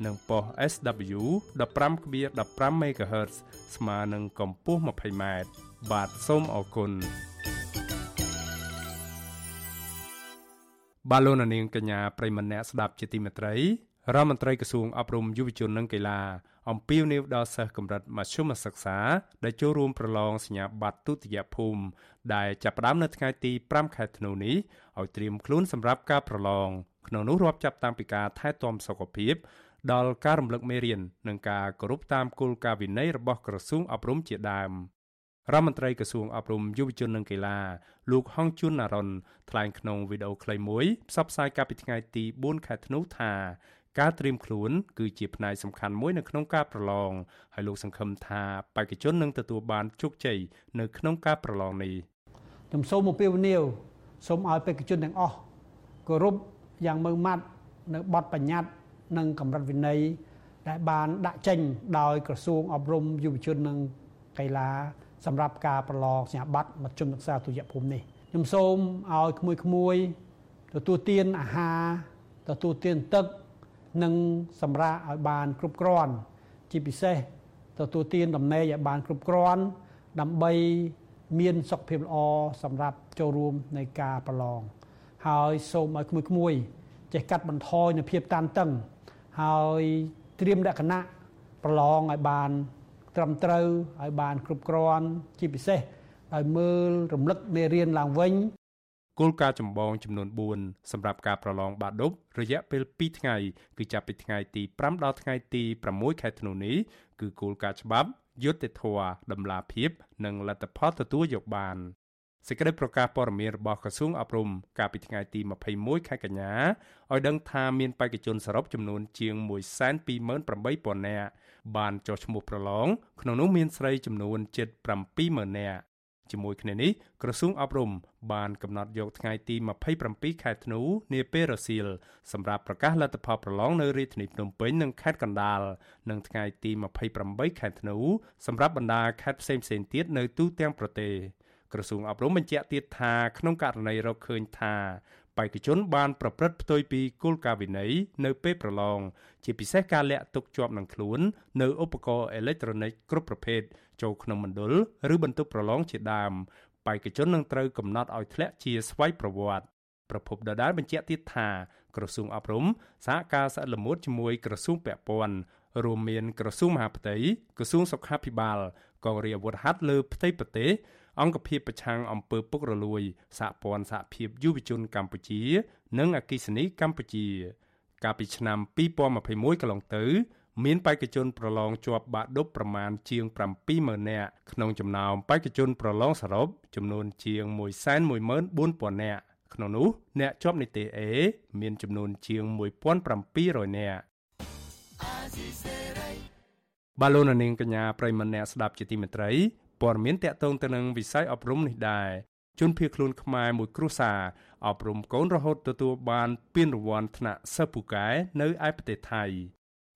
និងប៉ុស SW 15.15 MHz ស្មើនឹងកម្ពស់ 20m បាទសូមអរគុណបាឡូណានាងកញ្ញាប្រិមម្នាក់ស្ដាប់ជាទីមេត្រីរដ្ឋមន្ត្រីក្រសួងអប់រំយុវជននិងកីឡាអំពាវនាវដល់សិស្សកម្រិតមធ្យមសិក្សាដែលចូលរួមប្រឡងសញ្ញាបត្រទុតិយភូមិ ដែលចាប់ផ្ដើមនៅថ្ងៃទី5ខែធ្នូនេះឲ្យត្រៀមខ្លួនសម្រាប់ការប្រឡងក្នុងនោះរាប់ចាប់តាំងពីការថែទាំសុខភាពដល់ការរំលឹកមេរៀននិងការគោរពតាមគោលការណ៍វិន័យរបស់ក្រសួងអប់រំជាដើមរដ្ឋមន្ត្រីក្រសួងអប់រំយុវជននិងកីឡាលោកហងជួនណារ៉ុនថ្លែងក្នុងវីដេអូខ្លីមួយផ្សព្វផ្សាយកាលពីថ្ងៃទី4ខែធ្នូថាការត្រៀមខ្លួនគឺជាផ្នែកសំខាន់មួយនៅក្នុងការប្រឡងហើយលោកសង្ឃឹមថាបេក្ខជននឹងទទួលបានជោគជ័យនៅក្នុងការប្រឡងនេះ ខ្ញុំសូមអំពាវនាវសូមឲ្យបេក្ខជនទាំងអស់គោរពយ៉ាងម៉ឺងម៉ាត់នៅបទបញ្ញត្តិនិងកម្រិតវិន័យដែលបានដាក់ចេញដោយក្រសួងអប់រំយុវជននិងកីឡាសម្រាប់ការប្រឡងសញ្ញាបត្រមធ្យមសិក្សាទុតិយភូមិនេះខ្ញុំសូមឲ្យក្មួយៗទទួលទានអាហារទទួលទានទឹក និងសម្រាប់ឲ្យបានគ្រប់គ្រាន់ ជាពិសេសទទួលទានដំណេកឲ្យបានគ្រប់គ្រាន់ដើម្បី មានសុខភាពល្អសម្រាប់ចូលរួមในការប្រឡងហើយសូមឲ្យក្មួយៗចេះកាត់បន្ថយនៅភាពតានតឹង ហើយត្រៀមលក្ខណៈប្រឡងឲ្យបាន ត្រឹមត្រូវឲ្យបានគ្រប់គ្រាន់ជាពិសេសដោយមើលរំលឹកមេរៀនឡើងវិញគោលការណ៍ចម្បងចំនួន4សម្រាប់ការប្រឡងបាក់ឌុបរយៈពេល2ថ្ងៃគឺចាប់ពីថ្ងៃទី5ដល់ថ្ងៃទី6ខែធ្នូនេះគឺគោលការណ៍ច្បាប់ យុត្តិធម៌ដំណាភាព និងលទ្ធផលទទួលយកបានសេចក្តីប្រកាសព័ត៌មានរបស់ក្រសួងអប់រំកាលពីថ្ងៃទី21ខែកញ្ញាឲ្យដឹងថាមានបេក្ខជនសរុបចំនួនជាង128,000នាក់បានចុះឈ្មោះប្រឡងក្នុងនោះមានស្រីចំនួនជិត70000នាក់ ជាមួយគ្នានេះក្រសួងអប់រំបានកំណត់យកថ្ងៃទី27ខែធ្នូនាពេលរសៀលសម្រាប់ប្រកាសលទ្ធផលប្រឡងនៅរាជធានីភ្នំពេញនិងខេត្តកណ្ដាលនិងថ្ងៃទី28ខែធ្នូសម្រាប់បណ្ដាខេត្តផ្សេងៗទៀតនៅទូទាំងប្រទេសក្រសួងអប់រំបញ្ជាក់ទៀតថាក្នុងករណីរកឃើញថា បេក្ខជនបានប្រព្រឹត្តផ្ទុយពីគោលការណ៍វិន័យនៅពេលប្រឡងជាពិសេសការលាក់ទុកជាប់នឹងខ្លួននៅឧបករណ៍អេឡិចត្រូនិកគ្រប់ប្រភេទចូលក្នុងមណ្ឌលឬបន្ទប់ប្រឡងជាដើមបេក្ខជននឹងត្រូវកំណត់ឲ្យធ្លាក់ជាស្វ័យប្រវត្តិប្រពន្ធដដែលបញ្ជាក់ទៀតថាក្រសួងអប់រំសហការស្អិតល្មួតជាមួយក្រសួងពាក់ព័ន្ធរួមមានក្រសួងមហាផ្ទៃក្រសួងសុខាភិបាលកងរាជអាវុធហត្ថលើផ្ទៃប្រទេស អង្គភាពប្រឆាំងអំពើពុករលួយសហព័ន្ធសហភាពយុវជនកម្ពុជា និងអគិសនីកម្ពុជា កាលពីឆ្នាំ2021កន្លងទៅ មានបេក្ខជនប្រឡងជាប់បាក់ឌុបប្រមាណជាង70000នាក់ក្នុងចំណោមបេក្ខជនប្រឡងសរុបចំនួនជាង114000នាក់ក្នុងនោះអ្នកជាប់នីតិ A មានចំនួនជាង1700នាក់បាឡូណានីងកញ្ញាប្រិមម្នាក់ស្ដាប់ជាទីមេត្រី ព័ត៌មានតកតងទៅនឹងវិស័យអប់រំនេះដែរជនភៀសខ្លួនខ្មែរមួយគ្រួសារអប់រំកូនរហូតទទួលបានពានរង្វាន់ថ្នាក់សិស្សពូកែនៅឯប្រទេសថៃ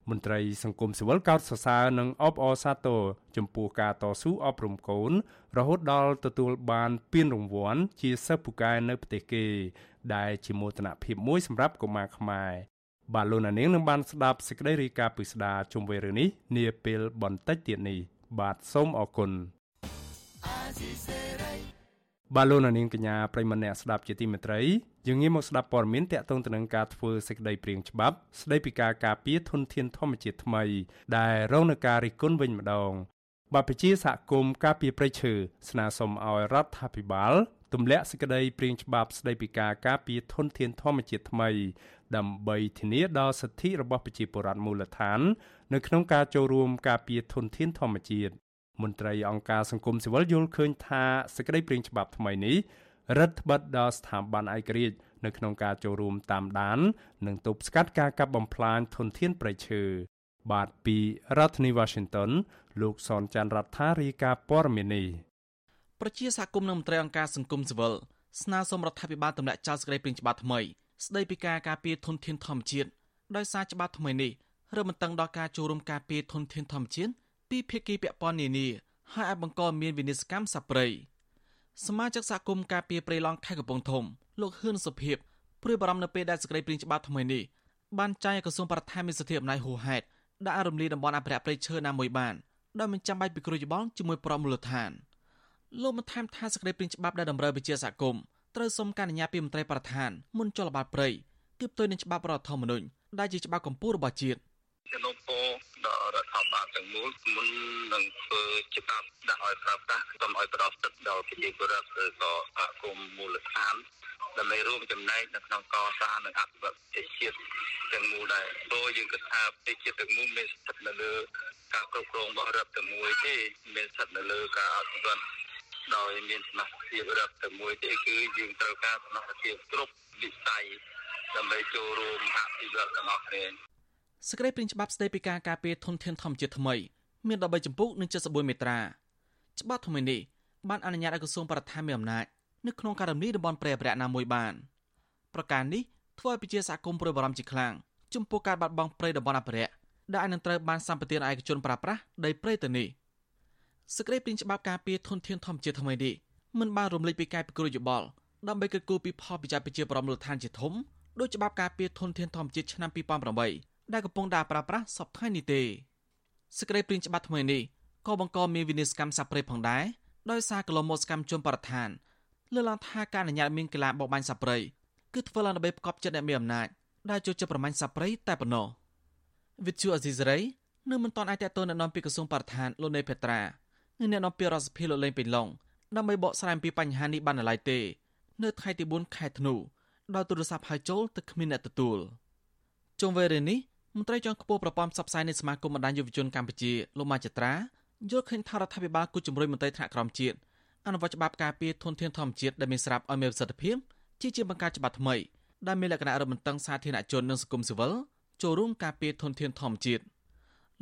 មន្ត្រីសង្គមស៊ីវិលកោតសរសើរនិងអបអរសាទរចំពោះការតស៊ូអប់រំកូន រហូតដល់ទទួលបានពានរង្វាន់ជាសិស្សពូកែនៅប្រទេសគេ ដែលជាមោទនភាពមួយសម្រាប់កុមារខ្មែរបាទលោកនាងនឹងបានស្ដាប់សេចក្តីរាយការណ៍ពិស្ដាជុំវិញរឿងនេះនាពេលបន្តិចទៀតនេះបាទសូមអរគុណ បាឡូណានាងកញ្ញាប្រិមម្នាក់ស្ដាប់ជាទីមេត្រីយើងងាកមកស្ដាប់ព័ត៌មានតាក់ទងទៅនឹងការធ្វើសេចក្តីព្រៀងច្បាប់ស្តីពីការការពារធនធានធម្មជាតិថ្មី ដែលរងនឹងការរិះគន់វិញម្ដងបព្វជិសហគមន៍ការពារព្រៃឈើស្នើសុំឲ្យរដ្ឋាភិបាលទម្លាក់សេចក្តីព្រៀងច្បាប់ស្តីពីការការពារធនធានធម្មជាតិថ្មី ដើម្បីធានាដល់សិទ្ធិរបស់ប្រជាពលរដ្ឋមូលដ្ឋាន នៅក្នុងការចូលរួមការពារធនធានធម្មជាតិ មន្ត្រីអង្គការសង្គមស៊ីវិលយល់ឃើញថាសេចក្តីព្រាងច្បាប់ថ្មីនេះរដ្ឋបិទដល់ស្ថាប័នឯករាជ្យនៅក្នុងការចូលរួមតាមដាន និងទប់ស្កាត់ការកាប់បំផ្លាញធនធានព្រៃឈើបាទពីរដ្ឋធានី Washington លោកសនចាន់រដ្ឋារាយការណ៍ព័ត៌មាននេះប្រជាសហគមន៍និងមន្ត្រីអង្គការសង្គមស៊ីវិលស្នើសុំរដ្ឋាភិបាលទម្លាក់ចោលសេចក្តីព្រាងច្បាប់ថ្មីស្តីពីការការពារធនធានធម្មជាតិដោយសារច្បាប់ថ្មីនេះរឹតបន្តឹងដល់ការចូលរួមការពារធនធានធម្មជាតិ ពីភាគីពាក់ព័ន្ធនានាហើយអាចបង្កមានវិនិស្សកម្មសប្តិសមាជិកសហគមន៍ការពារព្រៃឡង់ខេត្តកំពង់ធំលោកហ៊ឿនសុភិបព្រួយបារម្ភនៅពេលដែលសេចក្តីព្រាងច្បាប់ថ្មីនេះបានចែងឲ្យក្រសួងបរិស្ថានមានសិទ្ធិអំណាចហួសហេតុដាក់រំលាយតំបន់អភិរក្សព្រៃឈើណាមួយបានដោយមិនចាំបាច់ពិគ្រោះយោបល់ជាមួយប្រមូលដ្ឋានលោកបានថែមថាសេចក្តីព្រាងច្បាប់ដែលតម្រូវវិជាសហគមន៍ត្រូវសុំការអនុញ្ញាតពីមន្ត្រីបរិស្ថានមុនចុះល្បាតព្រៃគឺផ្ទុយនឹងច្បាប់រដ្ឋធម្មនុញ្ញដែលជាច្បាប់កម្ពុជារបស់ជាតិជំនុំពោដល់រដ្ឋាភិបាលទាំងមូលមុននឹងធ្វើច្បាប់ដាក់ឲ្យប្រើប្រាស់សូមឲ្យផ្ដោតទឹកដល់ប្រជាពលរដ្ឋឬក៏សហគមន៍មូលដ្ឋានដើម្បីរួមចំណែកនៅក្នុងកសាងនិងអភិវឌ្ឍប្រទេសជាតិទាំងមូលដែរព្រោះយើងគិតថាប្រទេសជាតិទាំងមូលមានស្ថិតនៅលើការគ្រប់គ្រងរបស់រដ្ឋតែមួយទេមានស្ថិតនៅលើការអភិវឌ្ឍដោយមានសមត្ថភាពរដ្ឋតែមួយទេគឺយើងត្រូវការសមត្ថភាពគ្រប់វិស័យដើម្បីចូលរួមអភិវឌ្ឍទាំងអស់គ្នា សេចក្តីព្រាងច្បាប់ស្តីពីការការពារធនធានធម្មជាតិថ្មីមាន13ចម្ពោះនិង74មាត្រាច្បាប់ថ្មីនេះបានអនុញ្ញាតឲ្យក្រសួងបរិស្ថានមានអំណាចនៅក្នុងការរំលាយតំបន់ព្រៃអភិរក្សណាមួយបានប្រការនេះធ្វើឲ្យប្រជាសហគមន៍ព្រួយបារម្ភជាខ្លាំងចំពោះការបាត់បង់ព្រៃតំបន់អភិរក្សដែលអាចនឹងត្រូវបានសម្បទានឯកជនប្រើប្រាស់ដីព្រៃទៅនេះសេចក្តីព្រាងច្បាប់ការពារធនធានធម្មជាតិថ្មីនេះមិនបានរំលេចពីការពិគ្រោះយោបល់ដើម្បីកិត្តគូពីផលប្រយោជន៍ប្រជាប្រដ្ឋមូលដ្ឋានជាធំដោយច្បាប់ការពារធនធានធម្មជាតិឆ្នាំ2008 ដែលកំពុងដាក់ប្រើប្រាស់សពថ្ងៃនេះទេសេចក្តីព្រាងច្បាប់ថ្មីនេះក៏បង្កមានវិនិស្សកម្មសាប្រេផងដែរដោយសារកលមោសកម្មជនបរិស្ថានលើកឡើងថាការអនុញ្ញាតមានកីឡាបោកបាញ់សាប្រៃគឺធ្វើឡើងដើម្បីផ្គប់ចិត្តអ្នកមានអំណាចដែលចូលចិត្តប្រមាញ់សាប្រៃតែប៉ុណ្ណោះវិទ្យុអេស៊ីសេរីនៅមិនទាន់អាចតទៅណែនាំពីក្រសួងបរិស្ថានលោកនេពេត្រានិងអ្នកនាំពាក្យរដ្ឋសភាលោកលេងពេញឡុងដើម្បីបកស្រាយអំពីបញ្ហានេះបាននៅឡើយទេ នៅថ្ងៃទី4ខែធ្នូដោយទូរស័ព្ទហៅចូលទៅគ្មានអ្នកទទួលជុំវិញរឿងនេះ មន្ត្រីជាន់ខ្ពស់ប្រព័ន្ធផ្សព្វផ្សាយនៃសមាគមបណ្ដាញយុវជនកម្ពុជាលោកម៉ាចត្រាយល់ឃើញថារដ្ឋាភិបាលគូជំរុញមន្ត្រីថ្នាក់ក្រោមជាតិអនុវត្តច្បាប់ការពារធនធានធម្មជាតិដែលមានស្រាប់ឲ្យមានប្រសិទ្ធភាពជាជាបង្កើតច្បាប់ថ្មីដែលមានលក្ខណៈរឹតបន្តឹងសាធារណជននិងសង្គមស៊ីវិលចូលរួមការពារធនធានធម្មជាតិ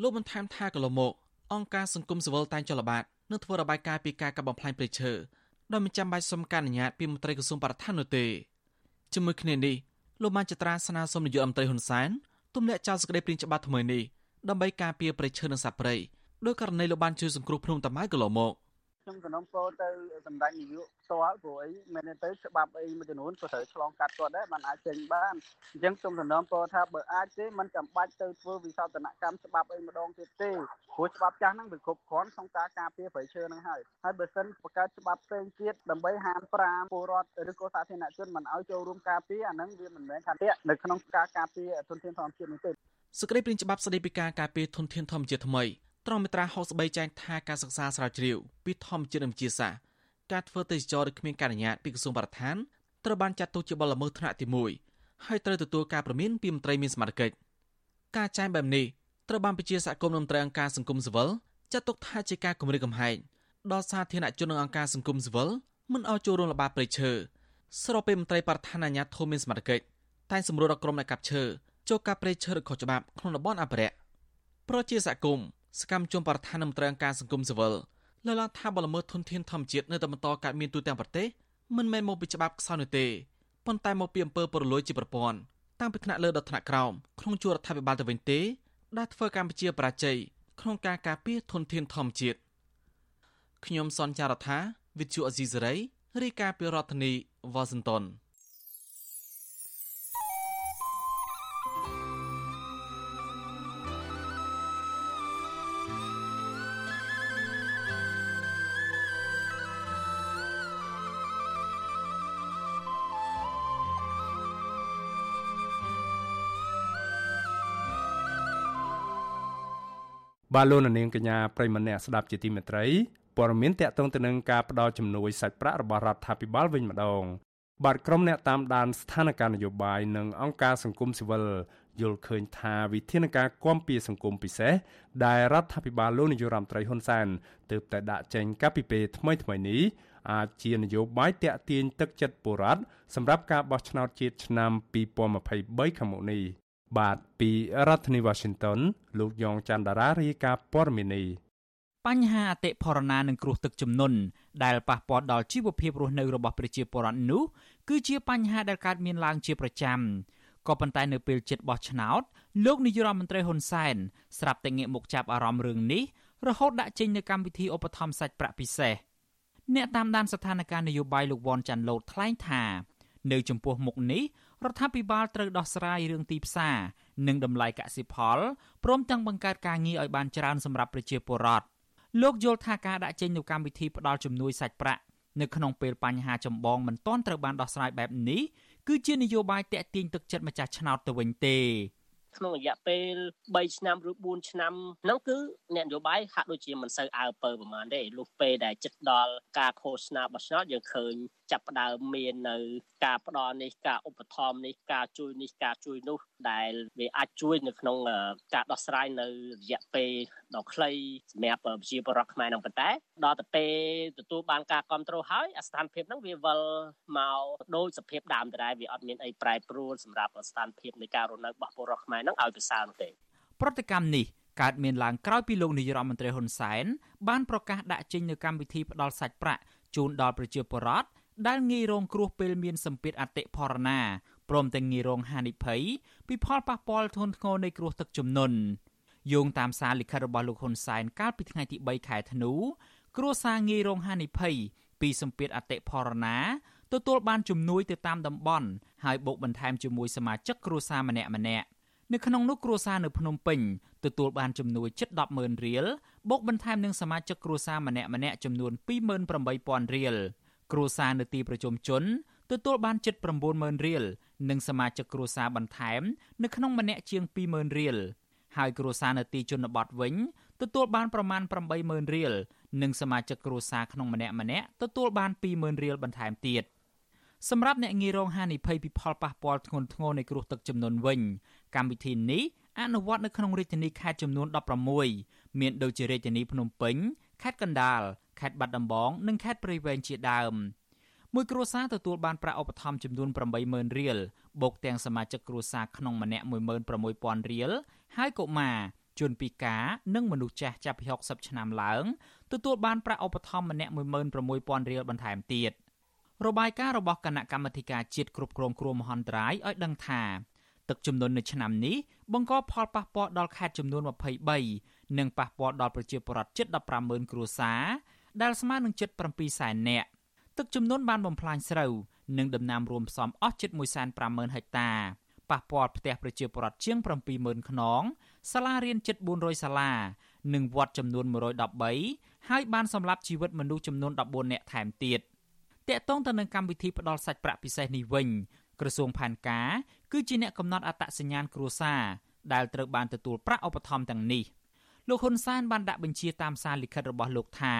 លោកបន្ថែមថាកន្លងមកអង្គការសង្គមស៊ីវិលតែងចលបាតនិងធ្វើរបាយការណ៍ពីការកាប់បំផ្លាញព្រៃឈើដោយមិនចាំបាច់សុំការអនុញ្ញាតពីមន្ត្រីក្រសួងបរិស្ថាននោះទេជាមួយគ្នានេះលោកបានចត្រាស្នើសុំនាយករដ្ឋមន្ត្រីហ៊ុនសែន ទម្លាក់ចោលសេចក្តីព្រាងច្បាប់ថ្មីនេះដើម្បីការពារព្រៃឈើនិងសត្វព្រៃដោយករណីលោកបានជួយសង្គ្រោះភ្នំតាម៉ៅកន្លងមក។ ខ្ញុំសំណូមពរទៅសម្ដេចនាយកផ្ទាល់ព្រោះអីមែនទៅច្បាប់អីមួយចំនួនក៏ត្រូវឆ្លងកាត់គាត់ដែរបានអាចចេញបានអញ្ចឹងខ្ញុំសំណូមពរថាបើអាចទេมันចាំបាច់ទៅធ្វើវិសោធនកម្មច្បាប់អីម្ដងទៀតទេព្រោះច្បាប់ចាស់ហ្នឹងវាគ្រប់គ្រាន់ក្នុងការការពារប្រៃឈើហ្នឹងហើយហើយបើសិនបង្កើតច្បាប់ផ្សេងទៀតដើម្បីហាមប្រាមពលរដ្ឋឬក៏សាធារណជនមិនឲ្យចូលរួមការពារអាហ្នឹងវាមិនមែនថាតេនៅក្នុងការការពារធនធានធម្មជាតិនេះទេសេចក្តីព្រាងច្បាប់ស្តីពីការការពារធនធានធម្មជាតិថ្មី ត្រង់មាត្រា63ចែងថាការសិក្សាស្រាវជ្រាវពីធម្មជាតិនិងវិទ្យាសាស្ត្រការធ្វើទេសចរឬគ្មានការអនុញ្ញាតពីក្រសួងបរិស្ថានត្រូវបានចាត់ទុកជាបទល្មើសថ្នាក់ទី1ហើយត្រូវទទួលការព្រមានពីមន្ត្រីមានសមត្ថកិច្ចការចែងបែបនេះត្រូវបានប្រជាសហគមន៍និងមន្ត្រីអង្គការសង្គមស៊ីវិលចាត់ទុកថាជាការគំរាមកំហែងដល់សាធារណជននិងអង្គការសង្គមស៊ីវិលមិនឲ្យចូលរួមល្បាតព្រៃឈើស្របពេលមន្ត្រីបរិស្ថានអាជ្ញាធរមានសមត្ថកិច្ចតែងសម្រួលដល់ក្រុមអ្នកកាប់ឈើចូលកាប់ព្រៃឈើឬខុសច្បាប់ក្នុងតំបន់អភិរក្សប្រជាសហគមន៍ សកម្មជនបរិស្ថាននិងមន្ត្រីអង្គការសង្គមស៊ីវិលលើកឡើងថាបលល្មើសធនធានធម្មជាតិនៅតែបន្តកើតមានទូទាំងប្រទេសមិនមែនមកពីច្បាប់ខ្សោយនោះទេប៉ុន្តែមកពីអំពើពុករលួយជាប្រព័ន្ធតាំងពីថ្នាក់លើដល់ថ្នាក់ក្រោមក្នុងជួររដ្ឋាភិបាលទៅវិញទេដែលធ្វើកម្ពុជាបរាជ័យក្នុងការការពារធនធានធម្មជាតិខ្ញុំសនចាររថាវិទ្យុអេស៊ីសេរីរាយការណ៍ពីរដ្ឋធានីវ៉ាស៊ីនតោន បាទលោកនាងកញ្ញាប្រិមម្នាក់ស្ដាប់ជាទីមេត្រីព័ត៌មានតកតងទៅនឹងការផ្ដល់ជំនួយសាច់ប្រាក់របស់រដ្ឋាភិបាលវិញម្ដងបាទក្រុមអ្នកតាមដានស្ថានភាពនយោបាយនិងអង្គការសង្គមស៊ីវិលយល់ឃើញថាវិធានការគាំពៀសង្គមពិសេសដែលរដ្ឋាភិបាលលោកនាយរដ្ឋមន្ត្រីហ៊ុនសែនទើបតែដាក់ចេញកាលពីពេលថ្មីៗនេះអាចជានយោបាយតាក់ទាញទឹកចិត្តពលរដ្ឋសម្រាប់ការបោះឆ្នោតជាតិឆ្នាំ2023ខាងមុខនេះ បាទពីរដ្ឋធានី Washington លោកយ៉ងច័ន្ទដារារាយការណ៍ព័ត៌មាននេះបញ្ហាអតិផរណានិងគ្រោះទឹកជំនន់ដែលប៉ះពាល់ដល់ជីវភាពរស់នៅរបស់ប្រជាពលរដ្ឋនោះគឺជាបញ្ហាដែលកើតមានឡើងជាប្រចាំក៏ប៉ុន្តែនៅពេលជិតបោះឆ្នោតលោកនាយរដ្ឋមន្ត្រីហ៊ុនសែនស្រាប់តែងាកមកចាប់អារម្មណ៍រឿងនេះរហូតដាក់ចេញនូវកម្មវិធីឧបត្ថម្ភសាច់ប្រាក់ពិសេសអ្នកតាមដានស្ថានភាពនយោបាយលោកវ៉ាន់ចាន់ឡូតថ្លែងថា នៅចំពោះមុខនេះរដ្ឋាភិបាលត្រូវដោះស្រាយរឿងទីផ្សារនិងតម្លៃកសិផលព្រមទាំងបង្កើតការងារឲ្យបានច្រើនសម្រាប់ប្រជាពលរដ្ឋលោកយល់ថាការដាក់ចេញនូវកម្មវិធីផ្ដល់ជំនួយសាច់ប្រាក់នៅក្នុងពេលបញ្ហាចម្បងមិនទាន់ត្រូវបានដោះស្រាយបែបនេះគឺជានយោបាយតាក់ទាញទឹកចិត្តម្ចាស់ឆ្នោតទៅវិញទេក្នុងរយៈពេល3ឆ្នាំឬ4ឆ្នាំហ្នឹងគឺអ្នកនយោបាយហាក់ដូចជាមិនសូវអើពើប្រហែលទេលុះពេលដែលចិត្តដល់ការឃោសនាបោះឆ្នោតយើងឃើញ ចាប់ផ្ដើមមាននៅការផ្ដល់នេះការឧបត្ថម្ភនេះការជួយនេះការជួយនោះដែលវាអាចជួយនៅក្នុងការដោះស្រាយនៅរយៈពេលដ៏ខ្លីសម្រាប់ប្រជាពលរដ្ឋខ្មែរនឹងប៉ុន្តែដល់ទៅពេលទទួលបានការគ្រប់គ្រងហើយអាស្ថានភាពហ្នឹងវាវិលមកដូចសភាពដើមដដែលវាអត់មានអីប្រែប្រួលសម្រាប់ស្ថានភាពនៃការរស់នៅរបស់ពលរដ្ឋខ្មែរហ្នឹងឲ្យប្រសើរនោះទេប្រតិកម្មនេះកើតមានឡើងក្រោយពីលោកនាយរដ្ឋមន្ត្រីហ៊ុនសែនបានប្រកាសដាក់ចេញនូវកម្មវិធីផ្ដល់សាច់ប្រាក់ជូនដល់ប្រជាពលរដ្ឋ ដែលងាយរងគ្រោះពេលមានសម្ពាធអតិផរណាព្រមទាំងងាយរងហានិភ័យពីផលប៉ះពាល់ធ្ងន់ធ្ងរនៃគ្រោះទឹកជំនន់យោងតាមសារលិខិតរបស់លោកហ៊ុនសែនកាលពីថ្ងៃទី3ខែធ្នូគ្រួសារងាយរងហានិភ័យពីសម្ពាធអតិផរណាទទួលបានជំនួយទៅតាមតំបន់ហើយបូកបន្ថែមជាមួយសមាជិកគ្រួសារម្នាក់ម្នាក់នៅក្នុងនោះគ្រួសារនៅភ្នំពេញទទួលបានជំនួយជិត100000រៀលបូកបន្ថែមនឹងសមាជិកគ្រួសារម្នាក់ម្នាក់ចំនួន28000រៀល គ្រួសារនៅទីប្រជុំជនទទួលបានជិត90000រៀលនិងសមាជិកគ្រួសារបន្ថែម នៅក្នុងម្នាក់ជាង20000រៀលហើយគ្រួសារនៅទីជនបទវិញទទួលបានប្រមាណ80000រៀលនិងសមាជិកគ្រួសារក្នុងម្នាក់ម្នាក់ទទួលបាន20000រៀលបន្ថែមទៀតសម្រាប់អ្នកងាយរងហានិភ័យពីផលប៉ះពាល់ធ្ងន់ធ្ងរនៃគ្រោះទឹកជំនន់វិញកម្មវិធីនេះអនុវត្តនៅក្នុងរាជធានីខេត្តចំនួន16មានដូចជារាជធានីភ្នំពេញខេត្តកណ្ដាល ខេត្តបាត់ដំបង និងខេត្តព្រៃវែងជាដើមមួយគ្រួសារទទួលបានប្រាក់ឧបត្ថម្ភចំនួន80000រៀលបូកទាំងសមាជិកគ្រួសារក្នុងម្នាក់16000រៀលហើយកុមារជនពិការនិងមនុស្សចាស់ចាប់ពី60ឆ្នាំឡើងទទួលបានប្រាក់ឧបត្ថម្ភម្នាក់16000រៀលបន្ថែមទៀតរបាយការណ៍របស់គណៈកម្មាធិការជាតិគ្រប់គ្រងគ្រោះមហន្តរាយឲ្យដឹងថាទឹកជំនន់នៅឆ្នាំនេះបង្កផលប៉ះពាល់ដល់ខេត្តចំនួន23និងប៉ះពាល់ដល់ប្រជាពលរដ្ឋជិត150,000គ្រួសារ ដែលស្មើនឹងជិត7សែននាក់ទឹកជំនន់បានបំផ្លាញស្រូវនិងដំណាំរួមផ្សំអស់ជិត150,000ហិកតាប៉ះពាល់ផ្ទះប្រជាពលរដ្ឋជាង70,000ខ្នងសាលារៀនជិត400សាលានិងវត្តចំនួន113ហើយបានសម្លាប់ជីវិតមនុស្សចំនួន14នាក់ថែមទៀតតាក់ទងទៅនឹងកម្មវិធីផ្ដល់សាច់ប្រាក់ពិសេសនេះវិញក្រសួងផែនការគឺជាអ្នកកំណត់អត្តសញ្ញាណគ្រួសារដែលត្រូវបានទទួលប្រាក់ឧបត្ថម្ភទាំងនេះលោកហ៊ុនសែនបានដាក់បញ្ជាតាមសារលិខិតរបស់លោកថា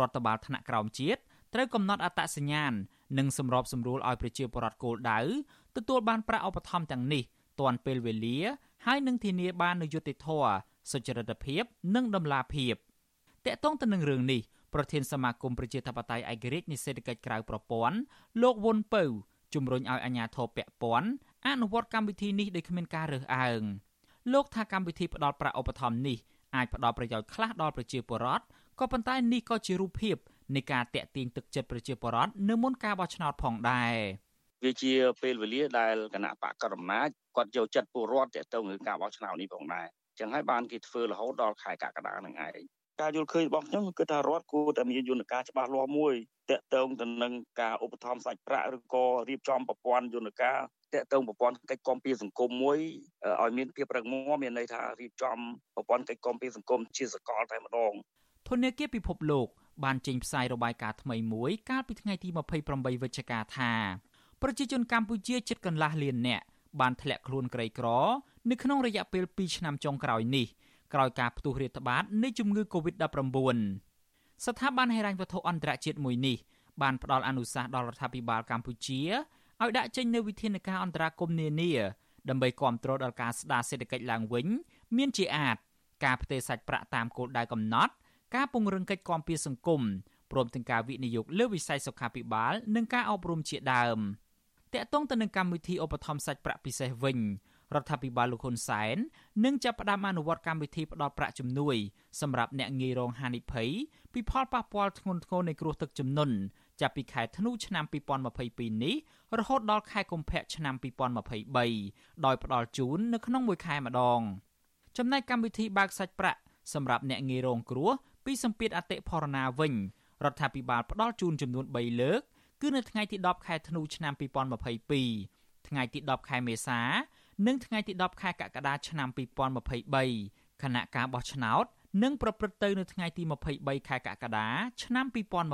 រដ្ឋបាលថ្នាក់ក្រោមជាតិត្រូវកំណត់អត្តសញ្ញាណនិងសម្របសម្រួលឲ្យប្រជាពលរដ្ឋគោលដៅទទួលបានប្រាក់ឧបត្ថម្ភទាំងនេះទាន់ពេលវេលា ហើយនឹងធានាបាននូវយុត្តិធម៌សុចរិតភាពនិងតម្លាភាពតកតងទៅនឹងរឿងនេះប្រធានសមាគមប្រជាធិបតេយ្យឯករាជ្យនិសេសកិច្ចក្រៅប្រព័ន្ធលោកវុនពៅជំរុញឲ្យអាជ្ញាធរពាក់ព័ន្ធអនុវត្តកម្មវិធីនេះដោយគ្មានការរើសអើងលោកថាកម្មវិធីផ្ដល់ប្រាក់ឧបត្ថម្ភនេះអាចផ្ដល់ប្រយោជន៍ខ្លះដល់ប្រជាពលរដ្ឋ ក៏ប៉ុន្តែនេះក៏ជារូបភាពនៃការតាក់ទាញទឹកចិត្តប្រជាពលរដ្ឋនៅមុនការបោះឆ្នោតផងដែរវាជាពេលវេលាដែលគណៈបកកណ្ដាលអំណាចគាត់យកចិត្តពលរដ្ឋទៅទៅនឹងការបោះឆ្នោតនេះផងដែរចឹងហើយបានគេធ្វើរហូតដល់ខែកក្កដានឹងឯងការយល់ឃើញរបស់ខ្ញុំគឺថារដ្ឋគួរតែមានយន្តការច្បាស់លាស់មួយតកតងទៅនឹងការឧបត្ថម្ភសាច់ប្រាក់ឬក៏រៀបចំប្រព័ន្ធយន្តការតកតងប្រព័ន្ធកិច្ចគាំពារសង្គមមួយឲ្យមានភាពរឹងមាំមានន័យថារៀបចំប្រព័ន្ធកិច្ចគាំពារសង្គមជាសកលតែម្ដង ធនាគារពិភពលោកបានចេញផ្សាយរបាយការណ៍ថ្មីមួយកាលពីថ្ងៃទី28វិច្ឆិកាថាប្រជាជនកម្ពុជាជិតកន្លះលាននាក់បានធ្លាក់ខ្លួនក្រីក្រ នៅក្នុងរយៈពេល2ឆ្នាំចុងក្រោយនេះក្រោយការផ្ទុះរាតត្បាតនៃជំងឺ Covid-19 ស្ថាប័នហិរញ្ញវត្ថុអន្តរជាតិមួយនេះបានផ្ដល់អនុសាសន៍ដល់រដ្ឋាភិបាលកម្ពុជាឲ្យដាក់ចេញនូវវិធានការអន្តរាគមន៍នានាដើម្បីគ្រប់គ្រងដល់ការស្ដារសេដ្ឋកិច្ចឡើងវិញ មានជាអាចការផ្ទេរសាច់ប្រាក់តាមគោលដៅកំណត់ ការពង្រឹងកិច្ចគាំពារសង្គមព្រមទាំងការវិនិយោគលើវិស័យសុខាភិបាល និងការអប់រំជាដើមតកតងទៅនឹងកម្មវិធីឧបត្ថម្ភសាច់ប្រាក់ពិសេសវិញរដ្ឋាភិបាលលោកហ៊ុនសែននឹងចាប់ផ្ដើមអនុវត្តកម្មវិធីផ្តល់ប្រាក់ជំនួយសម្រាប់អ្នកងាយរងហានិភ័យពីផលប៉ះពាល់ធ្ងន់ធ្ងរនៃគ្រោះទឹកជំនន់ចាប់ពីខែធ្នូឆ្នាំ2022នេះរហូតដល់ខែកុម្ភៈឆ្នាំ2023ដោយផ្ដល់ជូននៅក្នុងមួយខែម្ដងចំណែកកម្មវិធីបើកសាច់ប្រាក់សម្រាប់អ្នកងាយរងគ្រោះ ពីសម្ពាធអតិផរណាវិញរដ្ឋាភិបាលផ្ដល់ជូនចំនួន3លើក គឺនៅថ្ងៃទី10ខែធ្នូឆ្នាំ2022ថ្ងៃទី10ខែមេសា និងថ្ងៃទី10ខែកក្កដាឆ្នាំ2023ខណៈការបោះឆ្នោតនឹងប្រព្រឹត្តទៅនៅថ្ងៃទី23ខែកក្កដាឆ្នាំ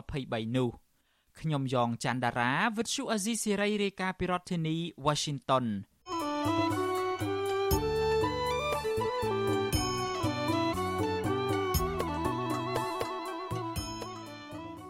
2023នោះខ្ញុំយ៉ងច័ន្ទដារាវិទ្យុអាស៊ីសេរីរាយការណ៍ពីរដ្ឋធានី Washington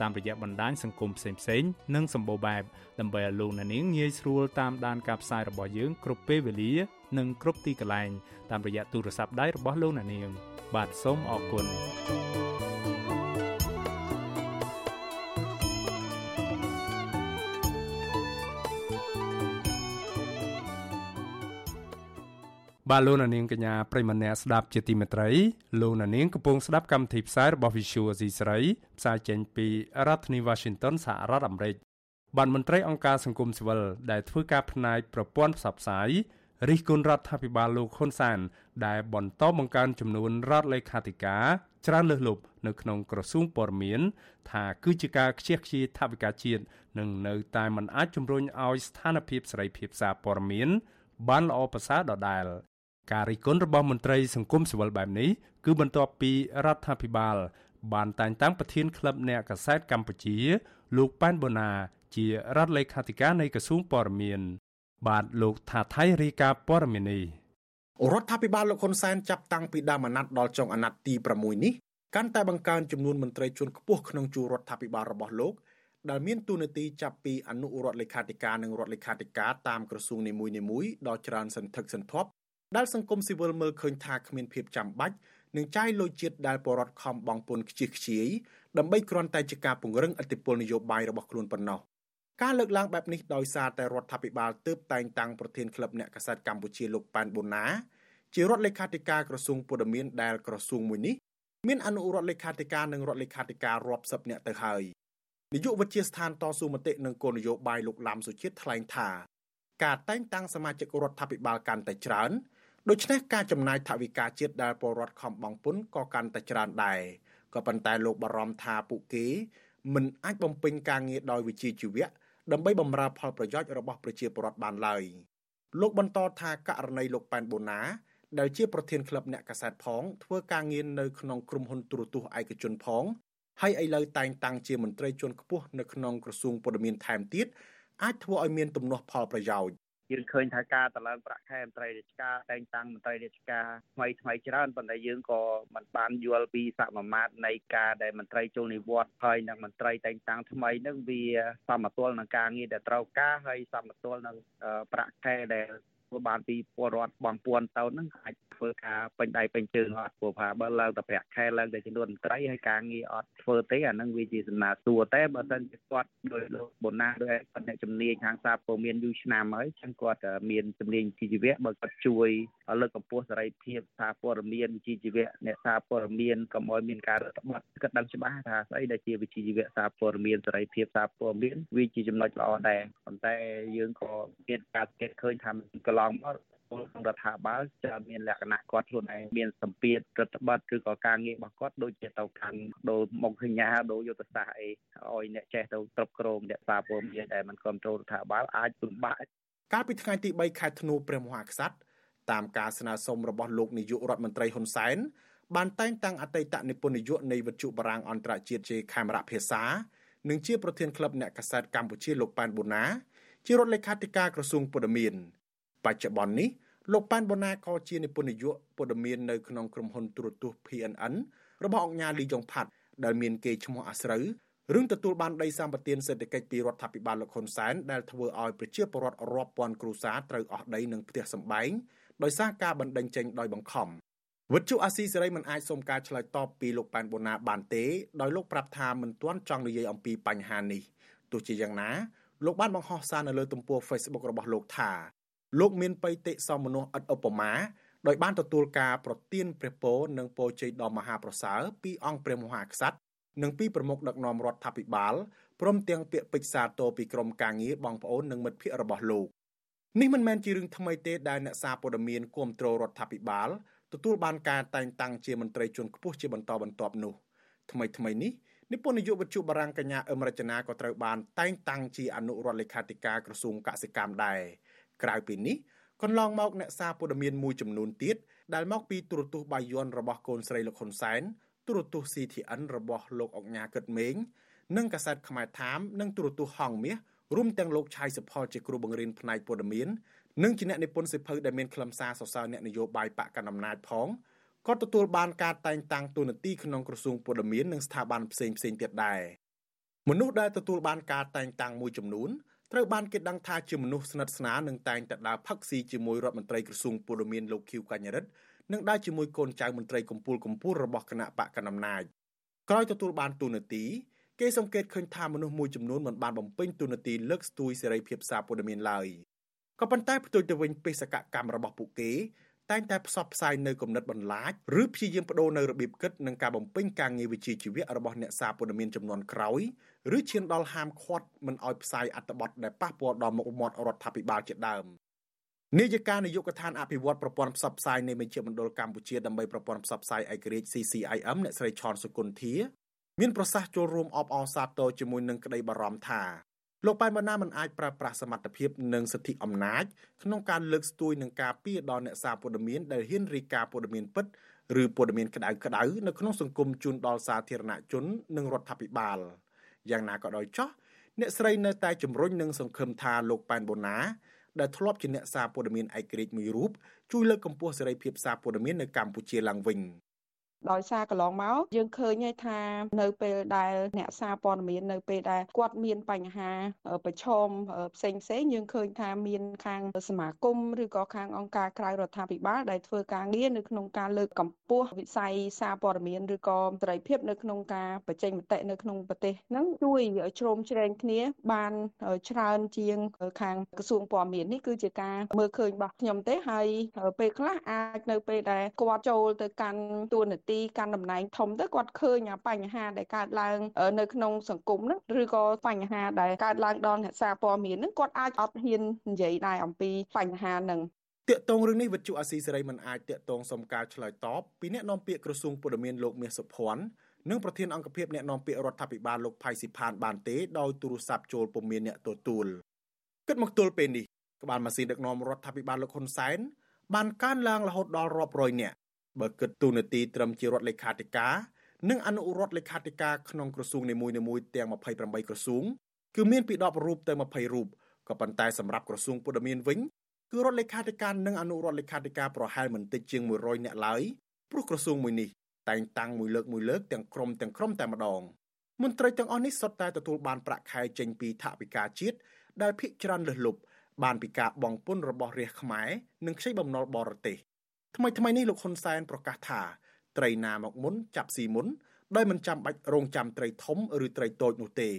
តាមរយៈបណ្ដាញសង្គមផ្សេងៗនិងសម្បូរបែបដើម្បីឲ្យលោកនាងងាយស្រួលតាមដានការផ្សាយរបស់យើងគ្រប់ពេលវេលា និងគ្រប់ទីកន្លែងតាមរយៈទូរស័ព្ទដៃរបស់លោកនាង បាទសូមអរគុណ បាទលោកនាងកញ្ញាប្រិមម្នាក់ស្ដាប់ជាទីមេត្រីលោកនាងកំពុងស្ដាប់កម្មវិធីផ្សាយរបស់ Visual Asia ស្រីផ្សាយចេញពីរដ្ឋធានី Washington សហរដ្ឋអាមេរិកបានមន្ត្រីអង្គការសង្គមស៊ីវិលដែលធ្វើការផ្នែកប្រព័ន្ធផ្សព្វផ្សាយរិះគន់រដ្ឋាភិបាលលោកហ៊ុនសាន ដែលបន្តបង្កើនចំនួនរដ្ឋលេខាធិការច្រើនលើសលប់នៅក្នុងក្រសួងព័ត៌មាន ថាគឺជាការខ្ជះខ្ជាយថវិកាជាតិនិងនៅតែមិនអាចជំរុញឲ្យស្ថានភាពសេរីភាពសារព័ត៌មានបានល្អប្រសើរដដែល ការរិះគន់របស់មន្ត្រីសង្គមស៊ីវិលបែបនេះគឺបន្ទាប់ពីរដ្ឋាភិបាល បានតែងតាំងប្រធានក្លឹបអ្នកកាសែតកម្ពុជា លោកប៉ែនបូណា ជារដ្ឋលេខាធិការនៃក្រសួងព័ត៌មាន បាទលោកថាថៃរីកាព័ត៌មាននេះរដ្ឋាភិបាលលោកហ៊ុនសែនចាប់តាំងពីដើមអាណត្តិដល់ចុងអាណត្តិទី6នេះកាន់តែបង្កើនចំនួនមន្ត្រីជាន់ខ្ពស់ក្នុងជួររដ្ឋាភិបាលរបស់លោកដែលមានតួនាទីចាប់ពីអនុរដ្ឋលេខាធិការនិងរដ្ឋលេខាធិការតាមក្រសួងនីមួយៗដល់ច្រើនសន្ធឹកសន្ធាប់ ដែលសង្គមស៊ីវិលមើលឃើញថាគ្មានភាពចាំបាច់នឹងចាយលុយជាតិដែលបរដ្ឋខំបង់ពន្ធខ្ជិះខ្ជាយដើម្បីគ្រាន់តែជាការពង្រឹងអធិបុលនយោបាយរបស់ខ្លួនប៉ុណ្ណោះការលើកឡើងបែបនេះដោយសារតែរដ្ឋាភិបាលទើបតែងតាំងប្រធានក្លឹបអ្នកកាសែតកម្ពុជាលោកប៉ែនបូណាជារដ្ឋលេខាធិការក្រសួងពលរដ្ឋមានដែលក្រសួងមួយនេះមានអនុរដ្ឋលេខាធិការនិងរដ្ឋលេខាធិការរាប់សិបអ្នកទៅហើយនាយកវិទ្យាស្ថានតស៊ូមតិនិងគោលនយោបាយលោកឡាំសុជាតិថ្លែងថា ការតែងតាំងសមាជិករដ្ឋាភិបាលកាន់តែច្រើន ដូច្នេះការចំណាយថវិកាជាតិដែលពលរដ្ឋខំបង់ពន្ធក៏កាន់តែច្រើនដែរក៏ប៉ុន្តែលោកបារម្ភថាពួកគេមិនអាចបំពេញការងារដោយវិជ្ជាជីវៈដើម្បីបម្រើផលប្រយោជន៍របស់ប្រជាពលរដ្ឋបានឡើយលោកបន្តថាករណីលោកប៉ែនបូណាដែលជាប្រធានក្លឹបអ្នកកាសែតផងធ្វើការងារនៅក្នុងក្រុមហ៊ុនទូរទស្សន៍ឯកជនផងហើយឥឡូវតែងតាំងជាមន្ត្រីជាន់ខ្ពស់នៅក្នុងក្រសួងព័ត៌មានថែមទៀតអាចធ្វើឲ្យមានទំនាស់ផលប្រយោជន៍ យើងឃើញថាការតឡើងប្រាក់ខែមន្ត្រីរាជការតែងតាំងមន្ត្រីរាជការថ្មីថ្មីច្រើនប៉ុន្តែយើងក៏មិនបានយល់ពីសមាមាត្រនៃការដែលមន្ត្រីចូលនិវត្តន៍ហើយនិងមន្ត្រីតែងតាំងថ្មីនឹងវាសមតុល្យនឹងការងារដែលត្រូវការហើយសមតុល្យនឹងប្រាក់ខែដែលធ្វើបានពីពលរដ្ឋបងពួនទៅនឹងអាច ធ្វើការពេញដៃពេញជើងអត់ព្រោះថាបើឡើងតែប្រាក់ខែឡើងតែចំនួនមន្ត្រីហើយការងារអត់ធ្វើទេអានឹងវាជាសំណើសួរតែបើសិនជាគាត់ដោយលោកបូណាដោយគាត់អ្នកជំនាញខាងសារព័ត៌មានយូរឆ្នាំហើយចឹងគាត់មានជំនាញជីវៈបើគាត់ជួយលើកកម្ពស់សេរីភាពសារព័ត៌មានជីវៈអ្នកសារព័ត៌មានកុំឲ្យមានការរដ្ឋបတ်គាត់ដឹងច្បាស់ថាស្អីដែលជាវិជ្ជាជីវៈសារព័ត៌មានសេរីភាពសារព័ត៌មានវាជាចំណុចល្អដែរប៉ុន្តែយើងក៏មានការសង្កេតឃើញថាកន្លងមក ពលរដ្ឋាភិបាលจะមានលក្ខណៈគាត់ខ្លួនឯងមានសម្ពាធរដ្ឋបတ်ឬក៏ការងាររបស់គាត់ដូចជាទៅកាន់ដូរមុខសញ្ញាដូរយុទ្ធសាស្ត្រអីឲ្យអ្នកចេះទៅគ្រប់គ្រងអ្នកសារព័ត៌មានដែលមិនគ្រប់គ្រងរដ្ឋាភិបាលអាចពិបាកកាលពីថ្ងៃទី3ខែធ្នូព្រះមហាក្សត្រតាមការស្នើសុំរបស់លោកនាយករដ្ឋមន្ត្រីហ៊ុនសែនបានតែងតាំងអតីតនិពន្ធនាយកនៃវិទ្យុបារាំងអន្តរជាតិជាខេមរៈភាសានិងជាប្រធានក្លឹបអ្នកកាសែតកម្ពុជាលោកប៉ែនបូណាជារដ្ឋលេខាធិការក្រសួងពលរដ្ឋ បច្ចុប្បន្ននេះលោកប៉ែនបូណាក៏ជានិពន្ធនាយកព័ត៌មាននៅក្នុងក្រុមហ៊ុនទូរទស្សន៍ PNN របស់អង្គការលីយ៉ុងផាត់ដែលមានគេឈ្មោះអាស្រូវរឿងទទួលបានដីសម្បត្តិសេដ្ឋកិច្ចពីរដ្ឋាភិបាលលោកហ៊ុនសែនដែលធ្វើឲ្យប្រជាពលរដ្ឋរាប់ពាន់គ្រួសារត្រូវអស់ដីនិងផ្ទះសម្បែងដោយសារការបណ្តេញចេញដោយបង្ខំវិទ្យុអាស៊ីសេរីមិនអាចសុំការឆ្លើយតបពីលោកប៉ែនបូណាបានទេដោយលោកប្រាប់ថាមិនទាន់ចង់និយាយអំពីបញ្ហានេះទោះជាយ៉ាងណាលោកបានបង្ហោះសារនៅលើទំព័រ Facebook របស់លោកថា លោកមានបៃតិសមមនុស្សឥតឧបមាដោយបានទទួលការប្រទានព្រះពរនិងពរជ័យដ៏មហាប្រសើរពីអង្គព្រះមហាក្សត្រនិងពីប្រមុខដឹកនាំរដ្ឋាភិបាលព្រមទាំងពាក្យពេចន៍សាទរពីក្រុមការងារបងប្អូននិងមិត្តភ័ក្តិរបស់លោកនេះមិនមែនជារឿងថ្មីទេដែលអ្នកសារព័ត៌មានគាំទ្ររដ្ឋាភិបាលទទួលបានការតែងតាំងជាមន្ត្រីជាន់ខ្ពស់ជាបន្តបន្ទាប់នោះថ្មីថ្មីនេះនិពន្ធនាយកវិទ្យុបារាំងកញ្ញាអឹមរចនាក៏ត្រូវបានតែងតាំងជាអនុរដ្ឋលេខាធិការក្រសួងកសិកម្មដែរ ក្រៅពីនេះកន្លងមកអ្នកសារព័ត៌មានមួយចំនួនទៀតដែលមកពីទូរទស្សន៍បាយ័នរបស់កូនស្រីលោកហ៊ុនសែនទូរទស្សន៍ CTN របស់លោកអុកញ៉ាកឹតមេងនិងកាសែតខ្មែរថាមនិងទូរទស្សន៍ហងមាសរួមទាំងលោកឆៃសុផលជាគ្រូបង្រៀនផ្នែកព័ត៌មាននិងជាអ្នកនិពន្ធសិភៅដែលមានខ្លឹមសារសរសើរអ្នកនយោបាយបកកណ្ដាលអំណាចផងក៏ទទួលបានការតែងតាំងតួនាទីក្នុងក្រសួងព័ត៌មាននិងស្ថាប័នផ្សេងផ្សេងទៀតដែរមនុស្សដែលទទួលបានការតែងតាំងមួយចំនួន ត្រូវបានគេដឹងថាជាមនុស្សស្និទ្ធស្នាលនិងតែងតែដើរផឹកស៊ីជាមួយរដ្ឋមន្ត្រីក្រសួងព័ត៌មានលោកឃីវកញ្ញរិទ្ធនិងដើរជាមួយកូនចៅមន្ត្រីកម្ពុជាកម្ពុជារបស់គណៈបកកណ្ដាលអំណាចក្រោយទទួលបានតួនាទីគេសង្កេតឃើញថាមនុស្សមួយចំនួនមិនបានបំពេញតួនាទីលើកស្ទួយសេរីភាពសារព័ត៌មានឡើយក៏ប៉ុន្តែផ្ទុយទៅវិញបេសកកម្មរបស់ពួកគេ តែងតែផ្សព្វផ្សាយនៅគំនិតបន្លាចឬព្យាយាមបដូរនៅរបៀបគិតនិងការបំពេញការងារវិជ្ជាជីវៈរបស់អ្នកសារព័ត៌មានចំនួនក្រោយឬឈានដល់ហាមឃាត់មិនឲ្យផ្សាយអត្ថបទដែលប៉ះពាល់ដល់មុខមាត់រដ្ឋាភិបាលជាដើមនាយិកានាយកដ្ឋានអភិវឌ្ឍប្រព័ន្ធផ្សព្វផ្សាយនៃមជ្ឈមណ្ឌលកម្ពុជាដើម្បីប្រព័ន្ធផ្សព្វផ្សាយឯករាជ្យ CCIM អ្នកស្រីឆនសុគន្ធាមានប្រសាសន៍ចូលរួមអបអរសាទរជាមួយនឹងក្តីបារម្ភថា លោកប៉ែនបណ្ណាមិនអាចប្រើប្រាស់សមត្ថភាពនិងសិទ្ធិអំណាចក្នុងការលើកស្ទួយនឹងការពារដល់អ្នកសារព័ត៌មានដែលហ៊ានរាយការណ៍ព័ត៌មានពិតឬព័ត៌មានក្តៅក្តៅនៅក្នុងសង្គមជូនដល់សាធារណជននិងរដ្ឋាភិបាលយ៉ាងណាក៏ដោយចោះអ្នកស្រីនៅតែជំរុញនិងសង្ឃឹមថាលោកប៉ែនបូណាដែលធ្លាប់ជាអ្នកសារព័ត៌មានឯករាជ្យមួយរូបជួយលើកកម្ពស់សេរីភាពសារព័ត៌មាននៅកម្ពុជាឡើងវិញ។ ដោយសារកន្លងមកយើងឃើញថានៅពេលដែលអ្នកសារព័ត៌មាននៅពេលដែលគាត់មានបញ្ហាប្រឈមផ្សេងផ្សេងយើងឃើញថាមានខាងសមាគមឬក៏ខាងអង្គការក្រៅរដ្ឋាភិបាលដែលធ្វើការងារនៅក្នុងការលើកកម្ពស់វិស័យសារព័ត៌មានឬក៏សេរីភាពនៅក្នុងការបញ្ចេញមតិនៅក្នុងប្រទេសហ្នឹងជួយជ្រោមជ្រែងគ្នាបានច្រើនជាងខាងក្រសួងព័ត៌មាននេះគឺជាការមើលឃើញរបស់ខ្ញុំទេហើយពេលខ្លះអាចនៅពេលដែលគាត់ចូលទៅកាន់តួនាទីកាន់តំណែងធំទៅគាត់ឃើញបញ្ហាដែលកើតឡើងនៅក្នុងសង្គមហ្នឹងឬក៏បញ្ហាដែលកើតឡើងដល់អ្នកសារព័ត៌មានហ្នឹងគាត់អាចអត់ហ៊ាននិយាយដែរអំពីបញ្ហាហ្នឹងតាកតងរឿងនេះវិទ្យុអាស៊ីសេរីមិនអាចតាកតងសុំការឆ្លើយតបពីអ្នកនាំពាក្យក្រសួងព័ត៌មានលោកមាសសុភ័ណ្ឌនិងប្រធានអង្គភិបអ្នកនាំពាក្យរដ្ឋាភិបាលលោកផៃស៊ីផានបានទេដោយទូរស័ព្ទចូលពុំមានអ្នកទទួលគិតមកទល់ពេលនេះក្បាលម៉ាស៊ីនដឹកនាំរដ្ឋាភិបាលលោកហ៊ុនសែនបានកើនឡើងរហូតដល់រាប់រយនាក់ បើគិតទូនាទីត្រឹមជារដ្ឋលេខាធិការនិងអនុរដ្ឋលេខាធិការក្នុងក្រសួងនីមួយៗទាំង28ក្រសួងគឺមានពី10រូបទៅ20រូបក៏ប៉ុន្តែសម្រាប់ក្រសួងព័ត៌មានវិញគឺរដ្ឋលេខាធិការនិងអនុរដ្ឋលេខាធិការប្រហែលមិនតិចជាង100នាក់ឡើយព្រោះក្រសួងមួយនេះតែងតាំងមួយលើកមួយលើកទាំងក្រុមទាំងក្រុមតែម្ដងមន្ត្រីទាំងអស់នេះសុទ្ធតែទទួលបានប្រាក់ខែចេញពីថវិកាជាតិដែលភាគច្រើនលើសលប់បានពីការបង់ពន្ធរបស់រាជខ្មែរនិងខ្ចីបំណុលបរទេស ថ្មីថ្មីនេះលោកហ៊ុនសែនប្រកាសថាត្រីណាមកមុនចាប់ស៊ីមុនដោយមិនចាំបាច់រងចាំត្រីធំឬត្រីតូចនោះទេ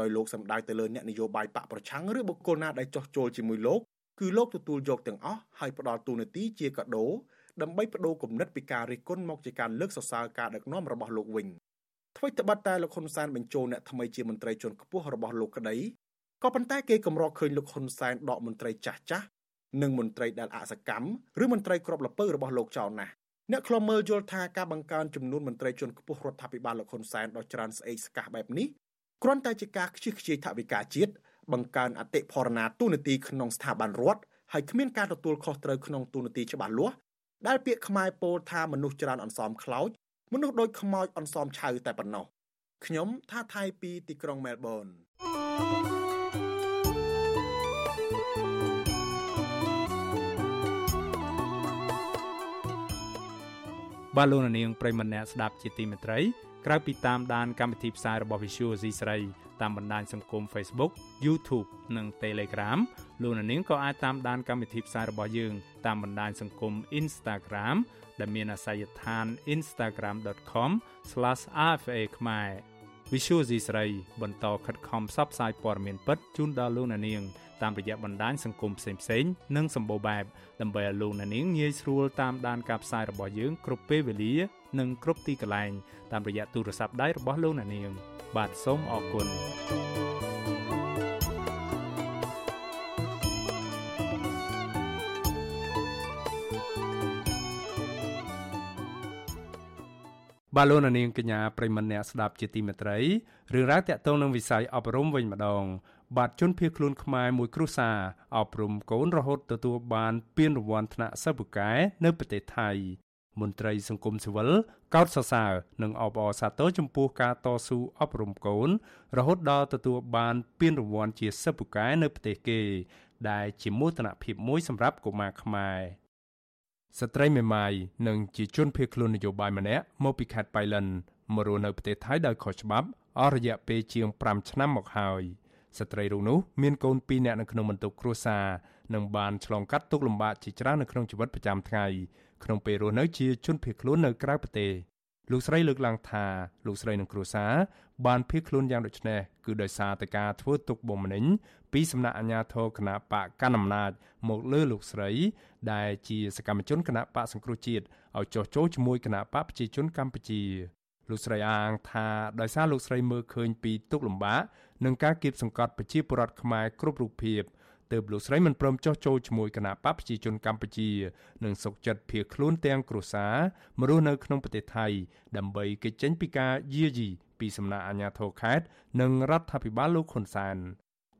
ដោយលោកសម្ដៅទៅលើអ្នកនយោបាយបកប្រឆាំងឬបុគ្គលណាដែលចោះចូលជាមួយលោកគឺលោកទទួលយកទាំងអស់ហើយផ្ដល់ទូនាទីជាកាដូដើម្បីបដូរគំនិតពីការរិះគន់មកជាការលើកសរសើរការដឹកនាំរបស់លោកវិញអ្វីត្បិតតែលោកហ៊ុនសែនបញ្ចូលអ្នកថ្មីជាមន្ត្រីជាន់ខ្ពស់របស់លោកក្តីក៏ប៉ុន្តែគេកម្រឃើញលោកហ៊ុនសែនដកមន្ត្រីចាស់ចាស់ និងមន្ត្រីដែលអសកម្មឬមន្ត្រីក្របលពៅរបស់លោកចោលណាស់អ្នកខ្លំមើលយល់ថាការបង្កើនចំនួនមន្ត្រីជាន់ខ្ពស់រដ្ឋាភិបាលលោកហ៊ុនសែនដ៏ច្រើនស្អេកស្កះបែបនេះគ្រាន់តែជាការខ្ជិះខ្ជាយថវិកាជាតិបង្កើនអតិផរណាទូនាទីក្នុងស្ថាប័នរដ្ឋហើយគ្មានការទទួលខុសត្រូវក្នុងទូនាទីច្បាស់លាស់ដែលពាក្យខ្មែរពោលថាមនុស្សច្រើនអន្សមខ្លោចមនុស្សដូចខ្មោចអន្សមឆៅតែប៉ុណ្ណោះខ្ញុំថាថៃពីទីក្រុងមែលប៊ន បាទលោកនាងប្រិមម្នាក់ស្ដាប់ជាទីមេត្រីក្រៅពីតាមដានកម្មវិធីផ្សាយរបស់ Visual C ស្រីតាមបណ្ដាញសង្គម Facebook YouTube និង Telegram លោកនាងក៏អាចតាមដានកម្មវិធីផ្សាយរបស់យើង តាមបណ្ដាញសង្គម Instagram ដែលមានអាសយដ្ឋាន instagram.com/rfa ខ្មែរ Visual C ស្រីបន្តខិតខំផ្សព្វផ្សាយព័ត៌មានពិតជូនដល់លោកនាងតាមរយៈបណ្ដាញសង្គមផ្សេងៗនិងសម្បូរបែបដើម្បីឲ្យលោកនាងងាយស្រួលតាមដានការផ្សាយរបស់យើងគ្រប់ពេលវេលា និងគ្រប់ទីកន្លែងតាមរយៈទូរស័ព្ទដៃរបស់លោកនាង បាទសូមអរគុណ បាឡូណានាងកញ្ញាប្រិមនៈស្ដាប់ជាទីមេត្រីរឿងរ៉ាវតាក់ទងនឹងវិស័យអប់រំវិញម្ដង បាទជនភៀសខ្លួនខ្មែរមួយគ្រួសារអប់រំកូនរហូតទទួលបានពានរង្វាន់ថ្នាក់សិស្សពូកែនៅប្រទេសថៃមន្ត្រីសង្គមស៊ីវិលកោតសរសើរនិងអបអរសាទរចំពោះការតស៊ូអប់រំកូន រហូតដល់ទទួលបានពានរង្វាន់ជាសិស្សពូកែនៅប្រទេសគេ ដែលជាមោទនភាពមួយសម្រាប់កុមារខ្មែរ ស្ត្រីមេម៉ាយនិងជាជនភៀសខ្លួននយោបាយម្នាក់មកពីខេត្តបៃលិនមករស់នៅប្រទេសថៃដោយខុសច្បាប់អស់រយៈពេលជាង5ឆ្នាំមកហើយស្ត្រីរូបនោះមានកូន2នាក់នៅក្នុងបន្ទុកគ្រួសារនិងបានឆ្លងកាត់ទុក្ខលំបាកជាច្រើននៅក្នុងជីវិតប្រចាំថ្ងៃក្នុងពេលរស់នៅជាជនភៀសខ្លួននៅក្រៅប្រទេស លោកស្រីលើកឡើងថាលោកស្រីនិងគ្រួសារបានភៀសខ្លួនយ៉ាងដូចនេះគឺដោយសារតែការធ្វើទុកបុកម្នេញពីសំណាក់អាជ្ញាធរគណៈបកកណ្ដាលអំណាចមកលើលោកស្រី ដែលជាសកម្មជនគណៈបកសង្គ្រោះជាតិឲ្យចោះចូលជាមួយគណៈបកប្រជាជនកម្ពុជាលោកស្រីអាងថាដោយសារលោកស្រីមើលឃើញពីទុកលំបាកនិងការគៀបសង្កត់ប្រជាពលរដ្ឋខ្មែរគ្រប់រូបភាព ទើបលោកស្រីមិនព្រមចោះចូលជាមួយគណៈបកប្រជាជនកម្ពុជានិងសុកចិត្តភៀសខ្លួនទាំងគ្រួសារមករស់នៅក្នុងប្រទេសថៃ ដើម្បីគេចចេញពីការយាយីពីសំណាក់អាជ្ញាធរខេត្តនិងរដ្ឋាភិបាលលោកហ៊ុនសែន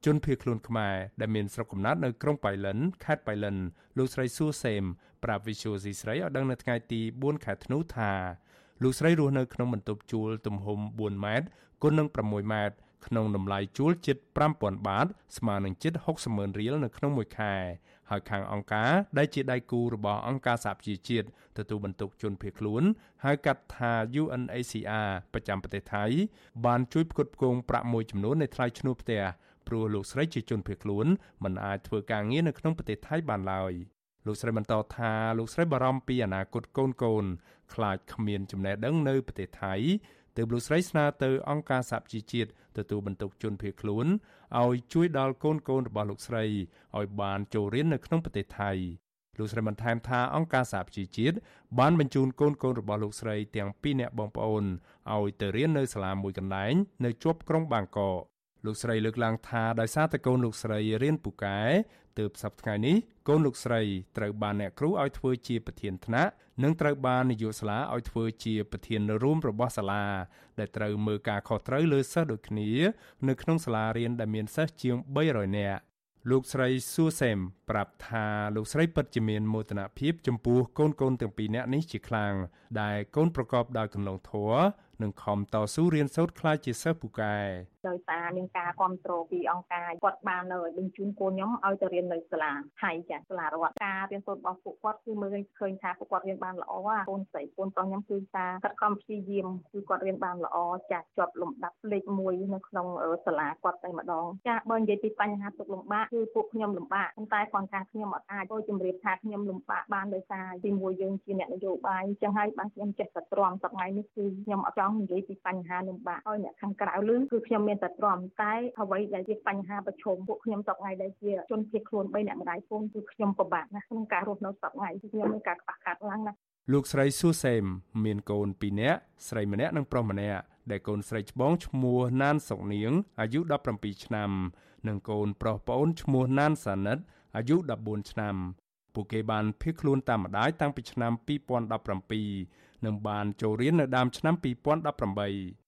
ជនភៀសខ្លួនខ្មែរដែលមានស្រុកកំណើតនៅក្រុងបៃលិនខេត្តបៃលិនលោកស្រីសួសេមប្រាប់ Visual C ស្រីឲ្យដឹងនៅថ្ងៃទី4ខែធ្នូថាលោកស្រីរស់នៅក្នុងបន្ទប់ជួលទំហំ4ម៉ែត្រគុណនឹង6ម៉ែត្រ ក្នុងតម្លៃជួលជិត5000បាត ស្មើនឹងជិត60ម៉ឺនរៀលនៅក្នុងមួយខែហើយខាងអង្គការដែលជាដៃគូរបស់អង្គការសហប្រជាជាតិទទួលបន្ទុកជនភៀសខ្លួនហៅកាត់ថា UNHCR ប្រចាំប្រទេសថៃ បានជួយផ្គត់ផ្គង់ប្រាក់មួយចំនួននៃថ្លៃឈ្នួលផ្ទះព្រោះលោកស្រីជាជនភៀសខ្លួនមិនអាចធ្វើការងារនៅក្នុងប្រទេសថៃបានឡើយលោកស្រីបន្តថាលោកស្រីបារម្ភពីអនាគតកូនកូនខ្លាចគ្មានចំណេះដឹងនៅប្រទេសថៃ ទើបលោកស្រីស្នើទៅអង្គការសហជីវជាតិទទួលបន្ទុកជនភៀសខ្លួនឲ្យជួយដល់កូនកូនរបស់លោកស្រីឲ្យបានចូលរៀននៅក្នុងប្រទេសថៃលោកស្រីបន្ថែមថាអង្គការសហជីវជាតិបានបញ្ជូនកូនកូនរបស់លោកស្រីទាំងពីរនាក់បងប្អូនឲ្យទៅរៀននៅសាលាមួយកន្លែងនៅជាប់ក្រុងបាងកកលោកស្រីលើកឡើងថាដោយសារតែកូនលោកស្រីរៀនពូកែ ទើបសប្តាហ៍នេះកូនលោកស្រីត្រូវបានអ្នកគ្រូឲ្យធ្វើជាប្រធានថ្នាក់និងត្រូវបាននាយកសាលាឲ្យធ្វើជាប្រធានរួមរបស់សាលាដែលត្រូវមើលការខុសត្រូវលើសិស្សដូចគ្នា នៅក្នុងសាលារៀនដែលមានសិស្សជាង300នាក់លោកស្រីសួសេមប្រាប់ថាលោកស្រីពិតជាមានមោទនភាពចំពោះកូនកូនទាំងពីរនាក់នេះជាខ្លាំងដែលកូនប្រកបដោយគន្លងធម៌និងខំតស៊ូរៀនសូត្រខ្លាចជាសិស្សពូកែ ដោយសារមានការគ្រប់គ្រងពីអង្គការគាត់បាននៅឲ្យបញ្ជូនកូនខ្ញុំឲ្យទៅរៀននៅសាលាថៃចាសាលារដ្ឋការរៀនសូត្ររបស់ពួកគាត់គឺមើលឃើញថាពួកគាត់រៀនបានល្អកូនស្រីកូនប្រុសខ្ញុំគឺការខិតខំព្យាយាមគឺគាត់រៀនបានល្អចាស់ជាប់លំដាប់លេខ1នៅក្នុងសាលាគាត់តែម្ដងចាបើនិយាយពីបញ្ហាទុកលំបាកគឺពួកខ្ញុំលំបាកប៉ុន្តែគាត់ថាខ្ញុំអត់អាចទៅជំរាបថាខ្ញុំលំបាកបានដោយសារទីមួយយើងជាអ្នកនយោបាយអញ្ចឹងហើយបានខ្ញុំចេះតែទ្រាំសប្ងៃនេះគឺខ្ញុំអត់ចង់និយាយពីបញ្ហាលំបាកឲ្យអ្នកខាងក្រៅឮគឺខ្ញុំមានតែទ្រាំតែអ្វីដែលជាបញ្ហាប្រឈមពួកខ្ញុំសប្ងៃដែលជាជនភៀសខ្លួន3អ្នកម្ដាយពូនគឺខ្ញុំពិបាកណាស់ក្នុងការរស់នៅសប្ងៃគឺខ្ញុំមានការខ្វះខាតខ្លាំងណាស់លោកស្រីស៊ូសេមមានកូន2នាក់ស្រីម្នាក់និងប្រុសម្នាក់ដែលកូនស្រីច្បងឈ្មោះណានសុកនាងអាយុ17ឆ្នាំ និងកូនប្រុសប្អូនឈ្មោះណានសានិតអាយុ14ឆ្នាំពួកគេបានភៀសខ្លួនតាមម្ដាយតាំងពីឆ្នាំ2017និងបានចូលរៀននៅដើមឆ្នាំ2018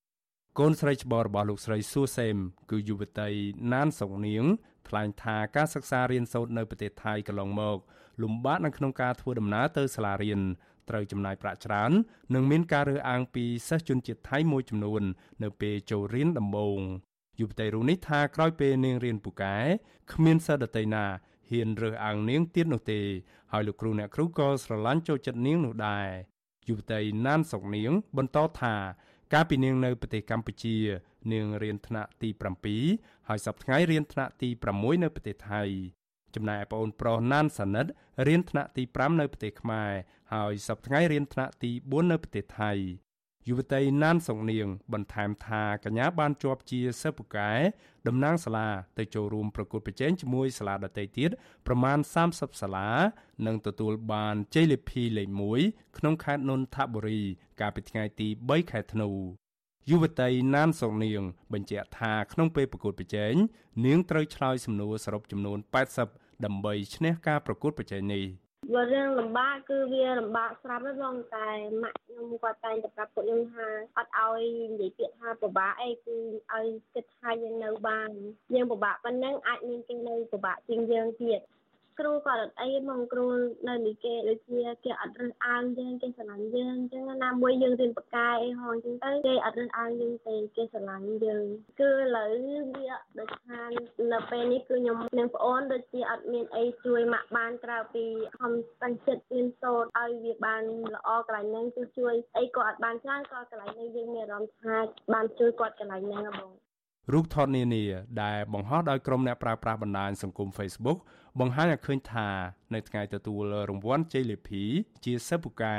កូនស្រីច្បងរបស់លោកស្រីស៊ូសេមគឺយុវតីណានសុកនាងថ្លែងថាការសិក្សារៀនសូត្រនៅប្រទេសថៃកន្លងមក លំបាកនៅក្នុងការធ្វើដំណើរទៅសាលារៀនត្រូវចំណាយប្រាក់ច្រើននិងមានការរើសអើងពីសិស្សជនជាតិថៃមួយចំនួន នៅពេលចូលរៀនដំបូងយុវតីរូបនេះថាក្រោយពេលនាងរៀនពូកែគ្មានសិស្សដទៃណាហ៊ានរើសអើងនាងទៀតនោះទេហើយលោកគ្រូអ្នកគ្រូក៏ស្រឡាញ់ចូលចិត្តនាងនោះដែរយុវតីណានសុកនាងបន្តថា កាលពីនាងនៅប្រទេសកម្ពុជា នាងរៀនថ្នាក់ទី7ហើយសប្តាហ៍ថ្ងៃរៀនថ្នាក់ទី6នៅប្រទេសថៃចំណែកប្អូនប្រុសណានសានិតរៀនថ្នាក់ទី5នៅប្រទេសខ្មែរហើយសប្តាហ៍ថ្ងៃរៀនថ្នាក់ទី4នៅប្រទេសថៃ យុវតីណានសុងនាង បន្ថែមថាកញ្ញាបានជាប់ជាសិស្សពូកែតំណាងសាលាទៅចូលរួមប្រកួតប្រជែងជាមួយសាលាដទៃទៀតប្រមាណ30សាលានិងទទួលបានជ័យលាភីលេខ1ក្នុងខេត្តនន្ទបុរី កាលពីថ្ងៃទី3ខែធ្នូយុវតីណានសុងនាង បញ្ជាក់ថាក្នុងពេលប្រកួតប្រជែងនាងត្រូវឆ្លើយសំណួរសរុបចំនួន80ដើម្បីឈ្នះការប្រកួតប្រជែងនេះ បើរឿងលំបាកគឺវាលំបាកស្រាប់ហ្នឹងបងតែម៉ាក់ខ្ញុំគាត់តែងតែប្រាប់ពួកខ្ញុំថាអត់ឲ្យនិយាយពាក្យថាពិបាកអីគឺឲ្យគិតថាយើងនៅបានយើងពិបាកប៉ុណ្ណឹងអាចមានគេនៅពិបាកជាងយើងទៀត គ្រូគាត់អត់អីមកគ្រូនៅនេះគេដូចជាគេអត់រើសអើងយើងគេស្រឡាញ់យើងអញ្ចឹងណាមួយយើងរៀនបកាយអីហងអញ្ចឹងទៅគេអត់រើសអើងយើងទេគេស្រឡាញ់យើងគឺឥឡូវវាដូចថានៅពេលនេះគឺខ្ញុំនិងប្អូនដូចជាអត់មានអីជួយម៉ាក់បានក្រៅពីខំតាំងចិត្តរៀនសូត្រឲ្យវាបានល្អកន្លែងហ្នឹងគឺជួយអីក៏អត់បានច្រើនក៏កន្លែងនេះយើងមានអារម្មណ៍ថាបានជួយគាត់កន្លែងហ្នឹងហ៎បង រូបថតនានាដែលបង្ហោះដោយក្រុមអ្នកប្រើប្រាស់បណ្ដាញសង្គម Facebook បង្ហាញឲ្យឃើញថានៅថ្ងៃទទួលរង្វាន់ជ័យលាភី ជាសិស្សពូកែ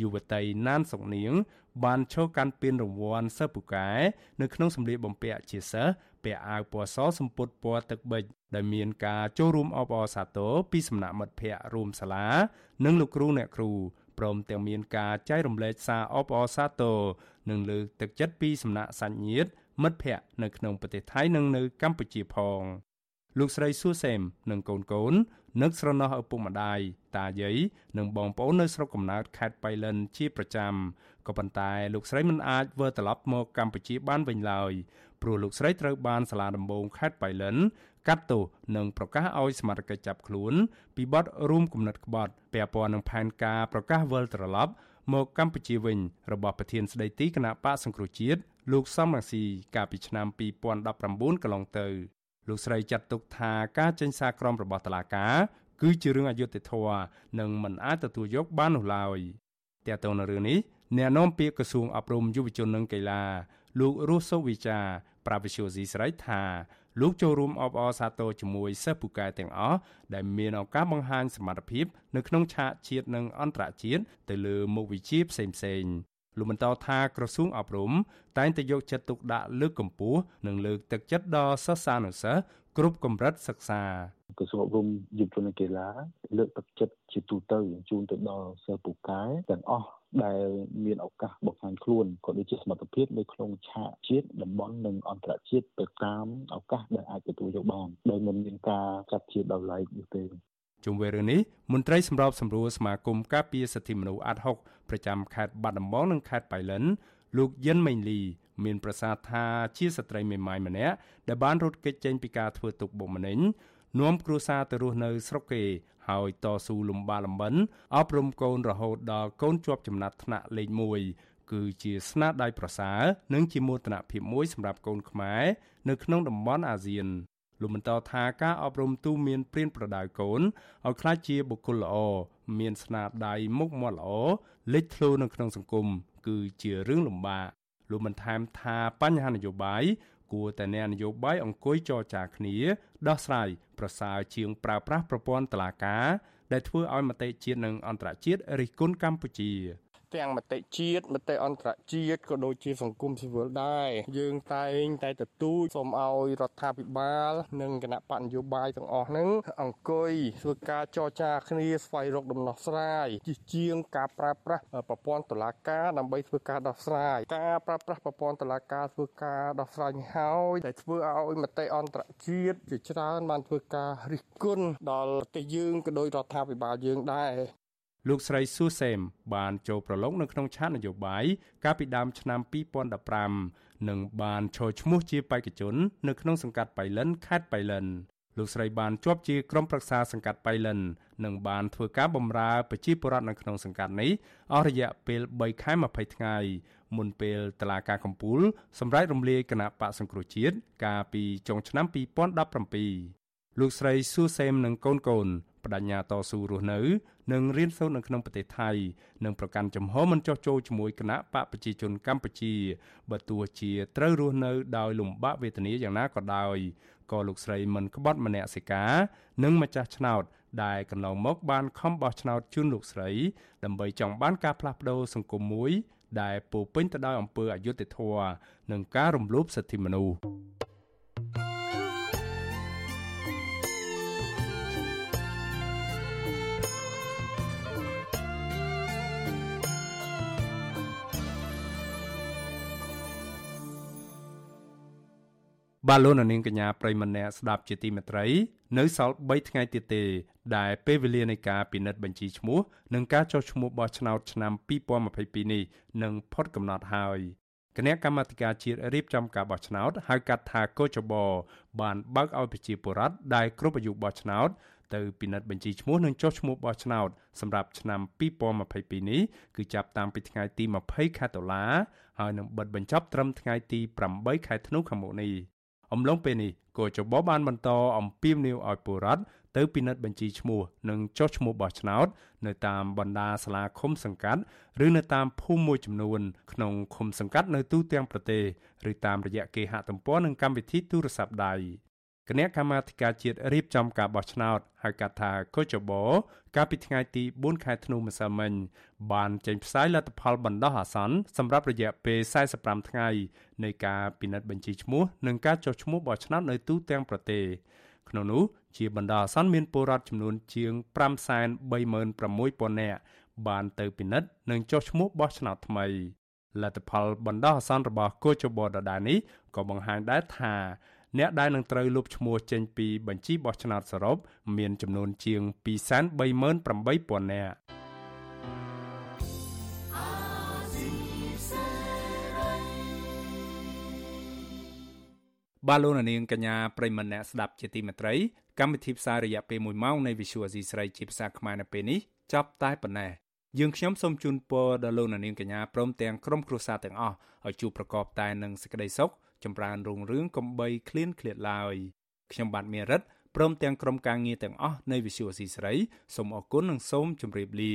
យុវតីណានសុកនាង បានឈរកាន់ពានរង្វាន់សិស្សពូកែនៅក្នុងសម្លៀកបំពាក់ជាសិស្សពាក់អាវពណ៌សសម្ពុតពណ៌ទឹកប៊ិចដែលមានការចូលរួមអបអរសាទរពីសំណាក់មិត្តភ័ក្តិរួមសាលា និងលោកគ្រូអ្នកគ្រូព្រមទាំងមានការចែករំលែកសារអបអរសាទរនិងលើកទឹកចិត្តពីសំណាក់សាច់ញាតិ មិត្តភ័ក្តិនៅក្នុងប្រទេសថៃនិងនៅកម្ពុជាផងលោកស្រីសួសេមនិងកូនកូននឹកស្រណោះឪពុកម្ដាយតាយាយនិងបងប្អូននៅស្រុកកំណើតខេត្តបៃលិនជាប្រចាំក៏ប៉ុន្តែលោកស្រីមិនអាចវិលត្រឡប់មកកម្ពុជាបានវិញឡើយព្រោះលោកស្រីត្រូវបានសាលាដំបងខេត្តបៃលិនកាត់ទោសនិងប្រកាសឲ្យសមត្ថកិច្ចចាប់ខ្លួន ពីបទរួមគំនិតក្បត់ពាក់ព័ន្ធនឹងផែនការប្រកាសវិលត្រឡប់មកកម្ពុជាវិញរបស់ប្រធានស្ដីទីគណៈបកសង្គ្រោះជាតិ លោកសំរងស៊ីកាលពីឆ្នាំ2019កន្លងទៅលោកស្រីចាត់ទុកថាការចេញសារក្រមរបស់តុលាការគឺជារឿងអយុត្តិធម៌និងមិនអាចទទួលយកបាននោះឡើយតែទៅនៅរឿងនេះអ្នកនាំពាក្យក្រសួងអប់រំយុវជននិងកីឡាលោករស់សុវិចាប្រាវិសុយស៊ីស្រីថាលោកចូលរួមអបអរសាទរជាមួយសិស្សពូកែទាំងអស់ដែលមានឱកាសបង្ហាញសមត្ថភាព នៅក្នុងឆាកជាតិនិងអន្តរជាតិទៅលើមុខវិជ្ជាផ្សេងៗ លោកបន្តថាក្រសួងអប់រំតែងតែយកចិត្តទុកដាក់លើកកម្ពស់និងលើកទឹកចិត្តដល់សិស្សានុសិស្សគ្រប់កម្រិតសិក្សាក្រសួងអប់រំយុវជននិងកីឡាលើកទឹកចិត្តជាទូទៅជូនទៅដល់សិស្សពូកែទាំងអស់ដែលមានឱកាសបង្ហាញខ្លួនក៏ដូចជាសមត្ថភាពនៅក្នុងឆាកជាតិតំបន់និងអន្តរជាតិទៅតាមឱកាសដែលអាចទទួលយកបានដោយមិនមានការចាត់ជាដល់ឡែកនោះទេ ជុំវិញរឿងនេះមន្ត្រីសម្របសម្រួលសមាគមការពារសិទ្ធិមនុស្សអាត់ហុកប្រចាំខេត្តបាត់ដំបងនិងខេត្តបៃលិនលោកយិនមេងលីមានប្រសាសន៍ថាជាស្ត្រីមេម៉ាយម្នាក់ដែលបានរត់គេចចេញពីការធ្វើទុកបុកម្នេញនាំគ្រួសារទៅរស់នៅស្រុកគេហើយតស៊ូលំបាលំបិនអប់រំកូនរហូតដល់កូនជាប់ចំណាត់ថ្នាក់លេខ1គឺជាស្នាដៃប្រសើរនិងជាមោទនភាពមួយសម្រាប់កូនខ្មែរនៅក្នុងតំបន់អាស៊ាន លោកបន្តថាការអប់រំទូមានព្រៀនប្រដៅកូនឲ្យក្លាយជាបុគ្គលល្អមានស្នាដៃមុខមាត់ល្អលេចធ្លោនៅក្នុងសង្គមគឺជារឿងលំបាកលោកបន្ថែមថាបញ្ហានយោបាយគួរតែអ្នកនយោបាយអង្គុយចរចាគ្នាដោះស្រាយប្រសើរជាងប្រើប្រាស់ប្រព័ន្ធតុលាការដែលធ្វើឲ្យមតិជាតិនិងអន្តរជាតិរិះគន់កម្ពុជា ទាំងមតិជាតិមតិអន្តរជាតិក៏ដូចជាសង្គមស៊ីវិលដែរយើងតែងតែទទូចសូមឲ្យរដ្ឋាភិបាល និងគណៈបកនយោបាយទាំងអស់ហ្នឹងអង្គុយធ្វើការចរចាគ្នាស្វែងរកដំណោះស្រាយជាជាងការប្រើប្រាស់ប្រព័ន្ធតុលាការដើម្បីធ្វើការដោះស្រាយការប្រើប្រាស់ប្រព័ន្ធតុលាការធ្វើការដោះស្រាយនេះហើយដែលធ្វើឲ្យមតិអន្តរជាតិជាច្រើនបានធ្វើការរិះគន់ដល់ប្រទេសយើងក៏ដោយរដ្ឋាភិបាលយើងដែរ លោកស្រីស៊ូសេមបានចូលប្រឡងនៅក្នុងឆាកនយោបាយកាលពីដើមឆ្នាំ2015និងបានឈរឈ្មោះជាបេក្ខជននៅក្នុងសង្កាត់បៃលិនខេត្តបៃលិនលោកស្រីបានជាប់ជាក្រុមប្រឹក្សាសង្កាត់បៃលិននិងបានធ្វើការបម្រើប្រជាពលរដ្ឋនៅក្នុងសង្កាត់នេះអស់រយៈពេល3ខែ20ថ្ងៃមុនពេលតឡាការកំពូលសម្រាប់រំលាយគណៈបកសង្គ្រោះជាតិកាលពីចុងឆ្នាំ2017លោកស្រីស៊ូសេមនិងកូនកូន បដញ្ញាតស៊ូរស់នៅនិងរៀនសូត្រនៅក្នុងប្រទេសថៃនិងប្រកាន់ចំហមិនចោះចូលជាមួយគណៈបកប្រជាជនកម្ពុជាបើទោះជាត្រូវរស់នៅដោយលំបាកវេទនាយ៉ាងណាក៏ដោយក៏លោកស្រីមិនក្បត់មនសិការ និងម្ចាស់ឆ្នោត ដែលកន្លងមកបានខំបោះឆ្នោតជូនលោកស្រី ដើម្បីចង់បានការផ្លាស់ប្ដូរសង្គមមួយដែលពោពេញទៅដោយអំពើអយុត្តិធម៌និងការរំលោភសិទ្ធិមនុស្ស បាទលោកនាងកញ្ញាប្រិមម្នាក់ស្ដាប់ជាទីមេត្រី នៅសល់3ថ្ងៃទៀតទេ ដែលពេលវេលានៃការពិនិត្យបញ្ជីឈ្មោះនិងការចុះឈ្មោះបោះឆ្នោតឆ្នាំ2022នេះនឹងផុតកំណត់ហើយគណៈកម្មាធិការជាតិរៀបចំការបោះឆ្នោតហៅកាត់ថាកោចបបានបើកឲ្យប្រជាពលរដ្ឋដែលគ្រប់អាយុបោះឆ្នោតទៅពិនិត្យបញ្ជីឈ្មោះនិងចុះឈ្មោះបោះឆ្នោតសម្រាប់ឆ្នាំ2022នេះគឺចាប់តាំងពីថ្ងៃទី20ខែតុលាហើយនឹងបិទបញ្ចប់ត្រឹមថ្ងៃទី8ខែធ្នូខាងមុខនេះ អំឡុងពេលនេះគូចបបានបន្តអំពាវនាវឲ្យពលរដ្ឋទៅពិនិត្យបញ្ជីឈ្មោះនិងចុះឈ្មោះបោះឆ្នោត នៅតាមបណ្ដាសាលាឃុំសង្កាត់ឬនៅតាមភូមិមួយចំនួនក្នុងឃុំសង្កាត់នៅទូទាំងប្រទេសឬតាមរយៈគេហទំព័រនិងកម្មវិធីទូរស័ព្ទដៃ គណៈកម្មាធិការជាតិរៀបចំការបោះឆ្នោតហៅកាត់ថាកូចបោកាលពីថ្ងៃទី4ខែធ្នូម្សិលមិញបានចេញផ្សាយលទ្ធផលបណ្ដោះអាសន្នសម្រាប់រយៈពេល45ថ្ងៃនៃការពិនិត្យបញ្ជីឈ្មោះនិងការចុះឈ្មោះបោះឆ្នោតនៅទូទាំងប្រទេសក្នុងនោះជាបណ្ដោះអាសន្នមានពលរដ្ឋចំនួនជាង536,000នាក់បានទៅពិនិត្យនិងចុះឈ្មោះបោះឆ្នោតថ្មីលទ្ធផលបណ្ដោះអាសន្នរបស់កូចបដដានេះក៏បង្ហាញដែរថា អ្នកដែលនឹងត្រូវលុបឈ្មោះចេញពីបញ្ជីបោះឆ្នោតសរុបមានចំនួនជាង238,000នាក់បាឡូណានាងកញ្ញាប្រិមម្នាក់ស្ដាប់ជាទីមេត្រី កម្មវិធីផ្សាយរយៈពេល1ម៉ោងនៃ Visual Asia ស្រីជាភាសាខ្មែរនៅពេលនេះចប់តែប៉ុណ្ណេះយើងខ្ញុំសូមជូនពរដល់លោកនាងកញ្ញាព្រមទាំងក្រុមគ្រួសារទាំងអស់ឲ្យជួបប្រកបតែនឹងសេចក្តីសុខ ចម្រើនរុងរឿងកំបីឃ្លានឃ្លាតឡើយខ្ញុំបាទមេរិតព្រមទាំងក្រុមការងារទាំងអស់នៃ Visual C ស្រីសូមអរគុណនិងសូមជម្រាបលា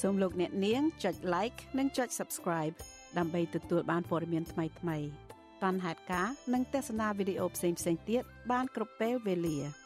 សូមលោកអ្នកនាងចុច like និងចុច subscribe ដើម្បីទទួលបានព័ត៌មានថ្មីៗតាន់ហេតុការនិងទស្សនាវីដេអូផ្សេងៗទៀតបានគ្រប់ពេលវេលា។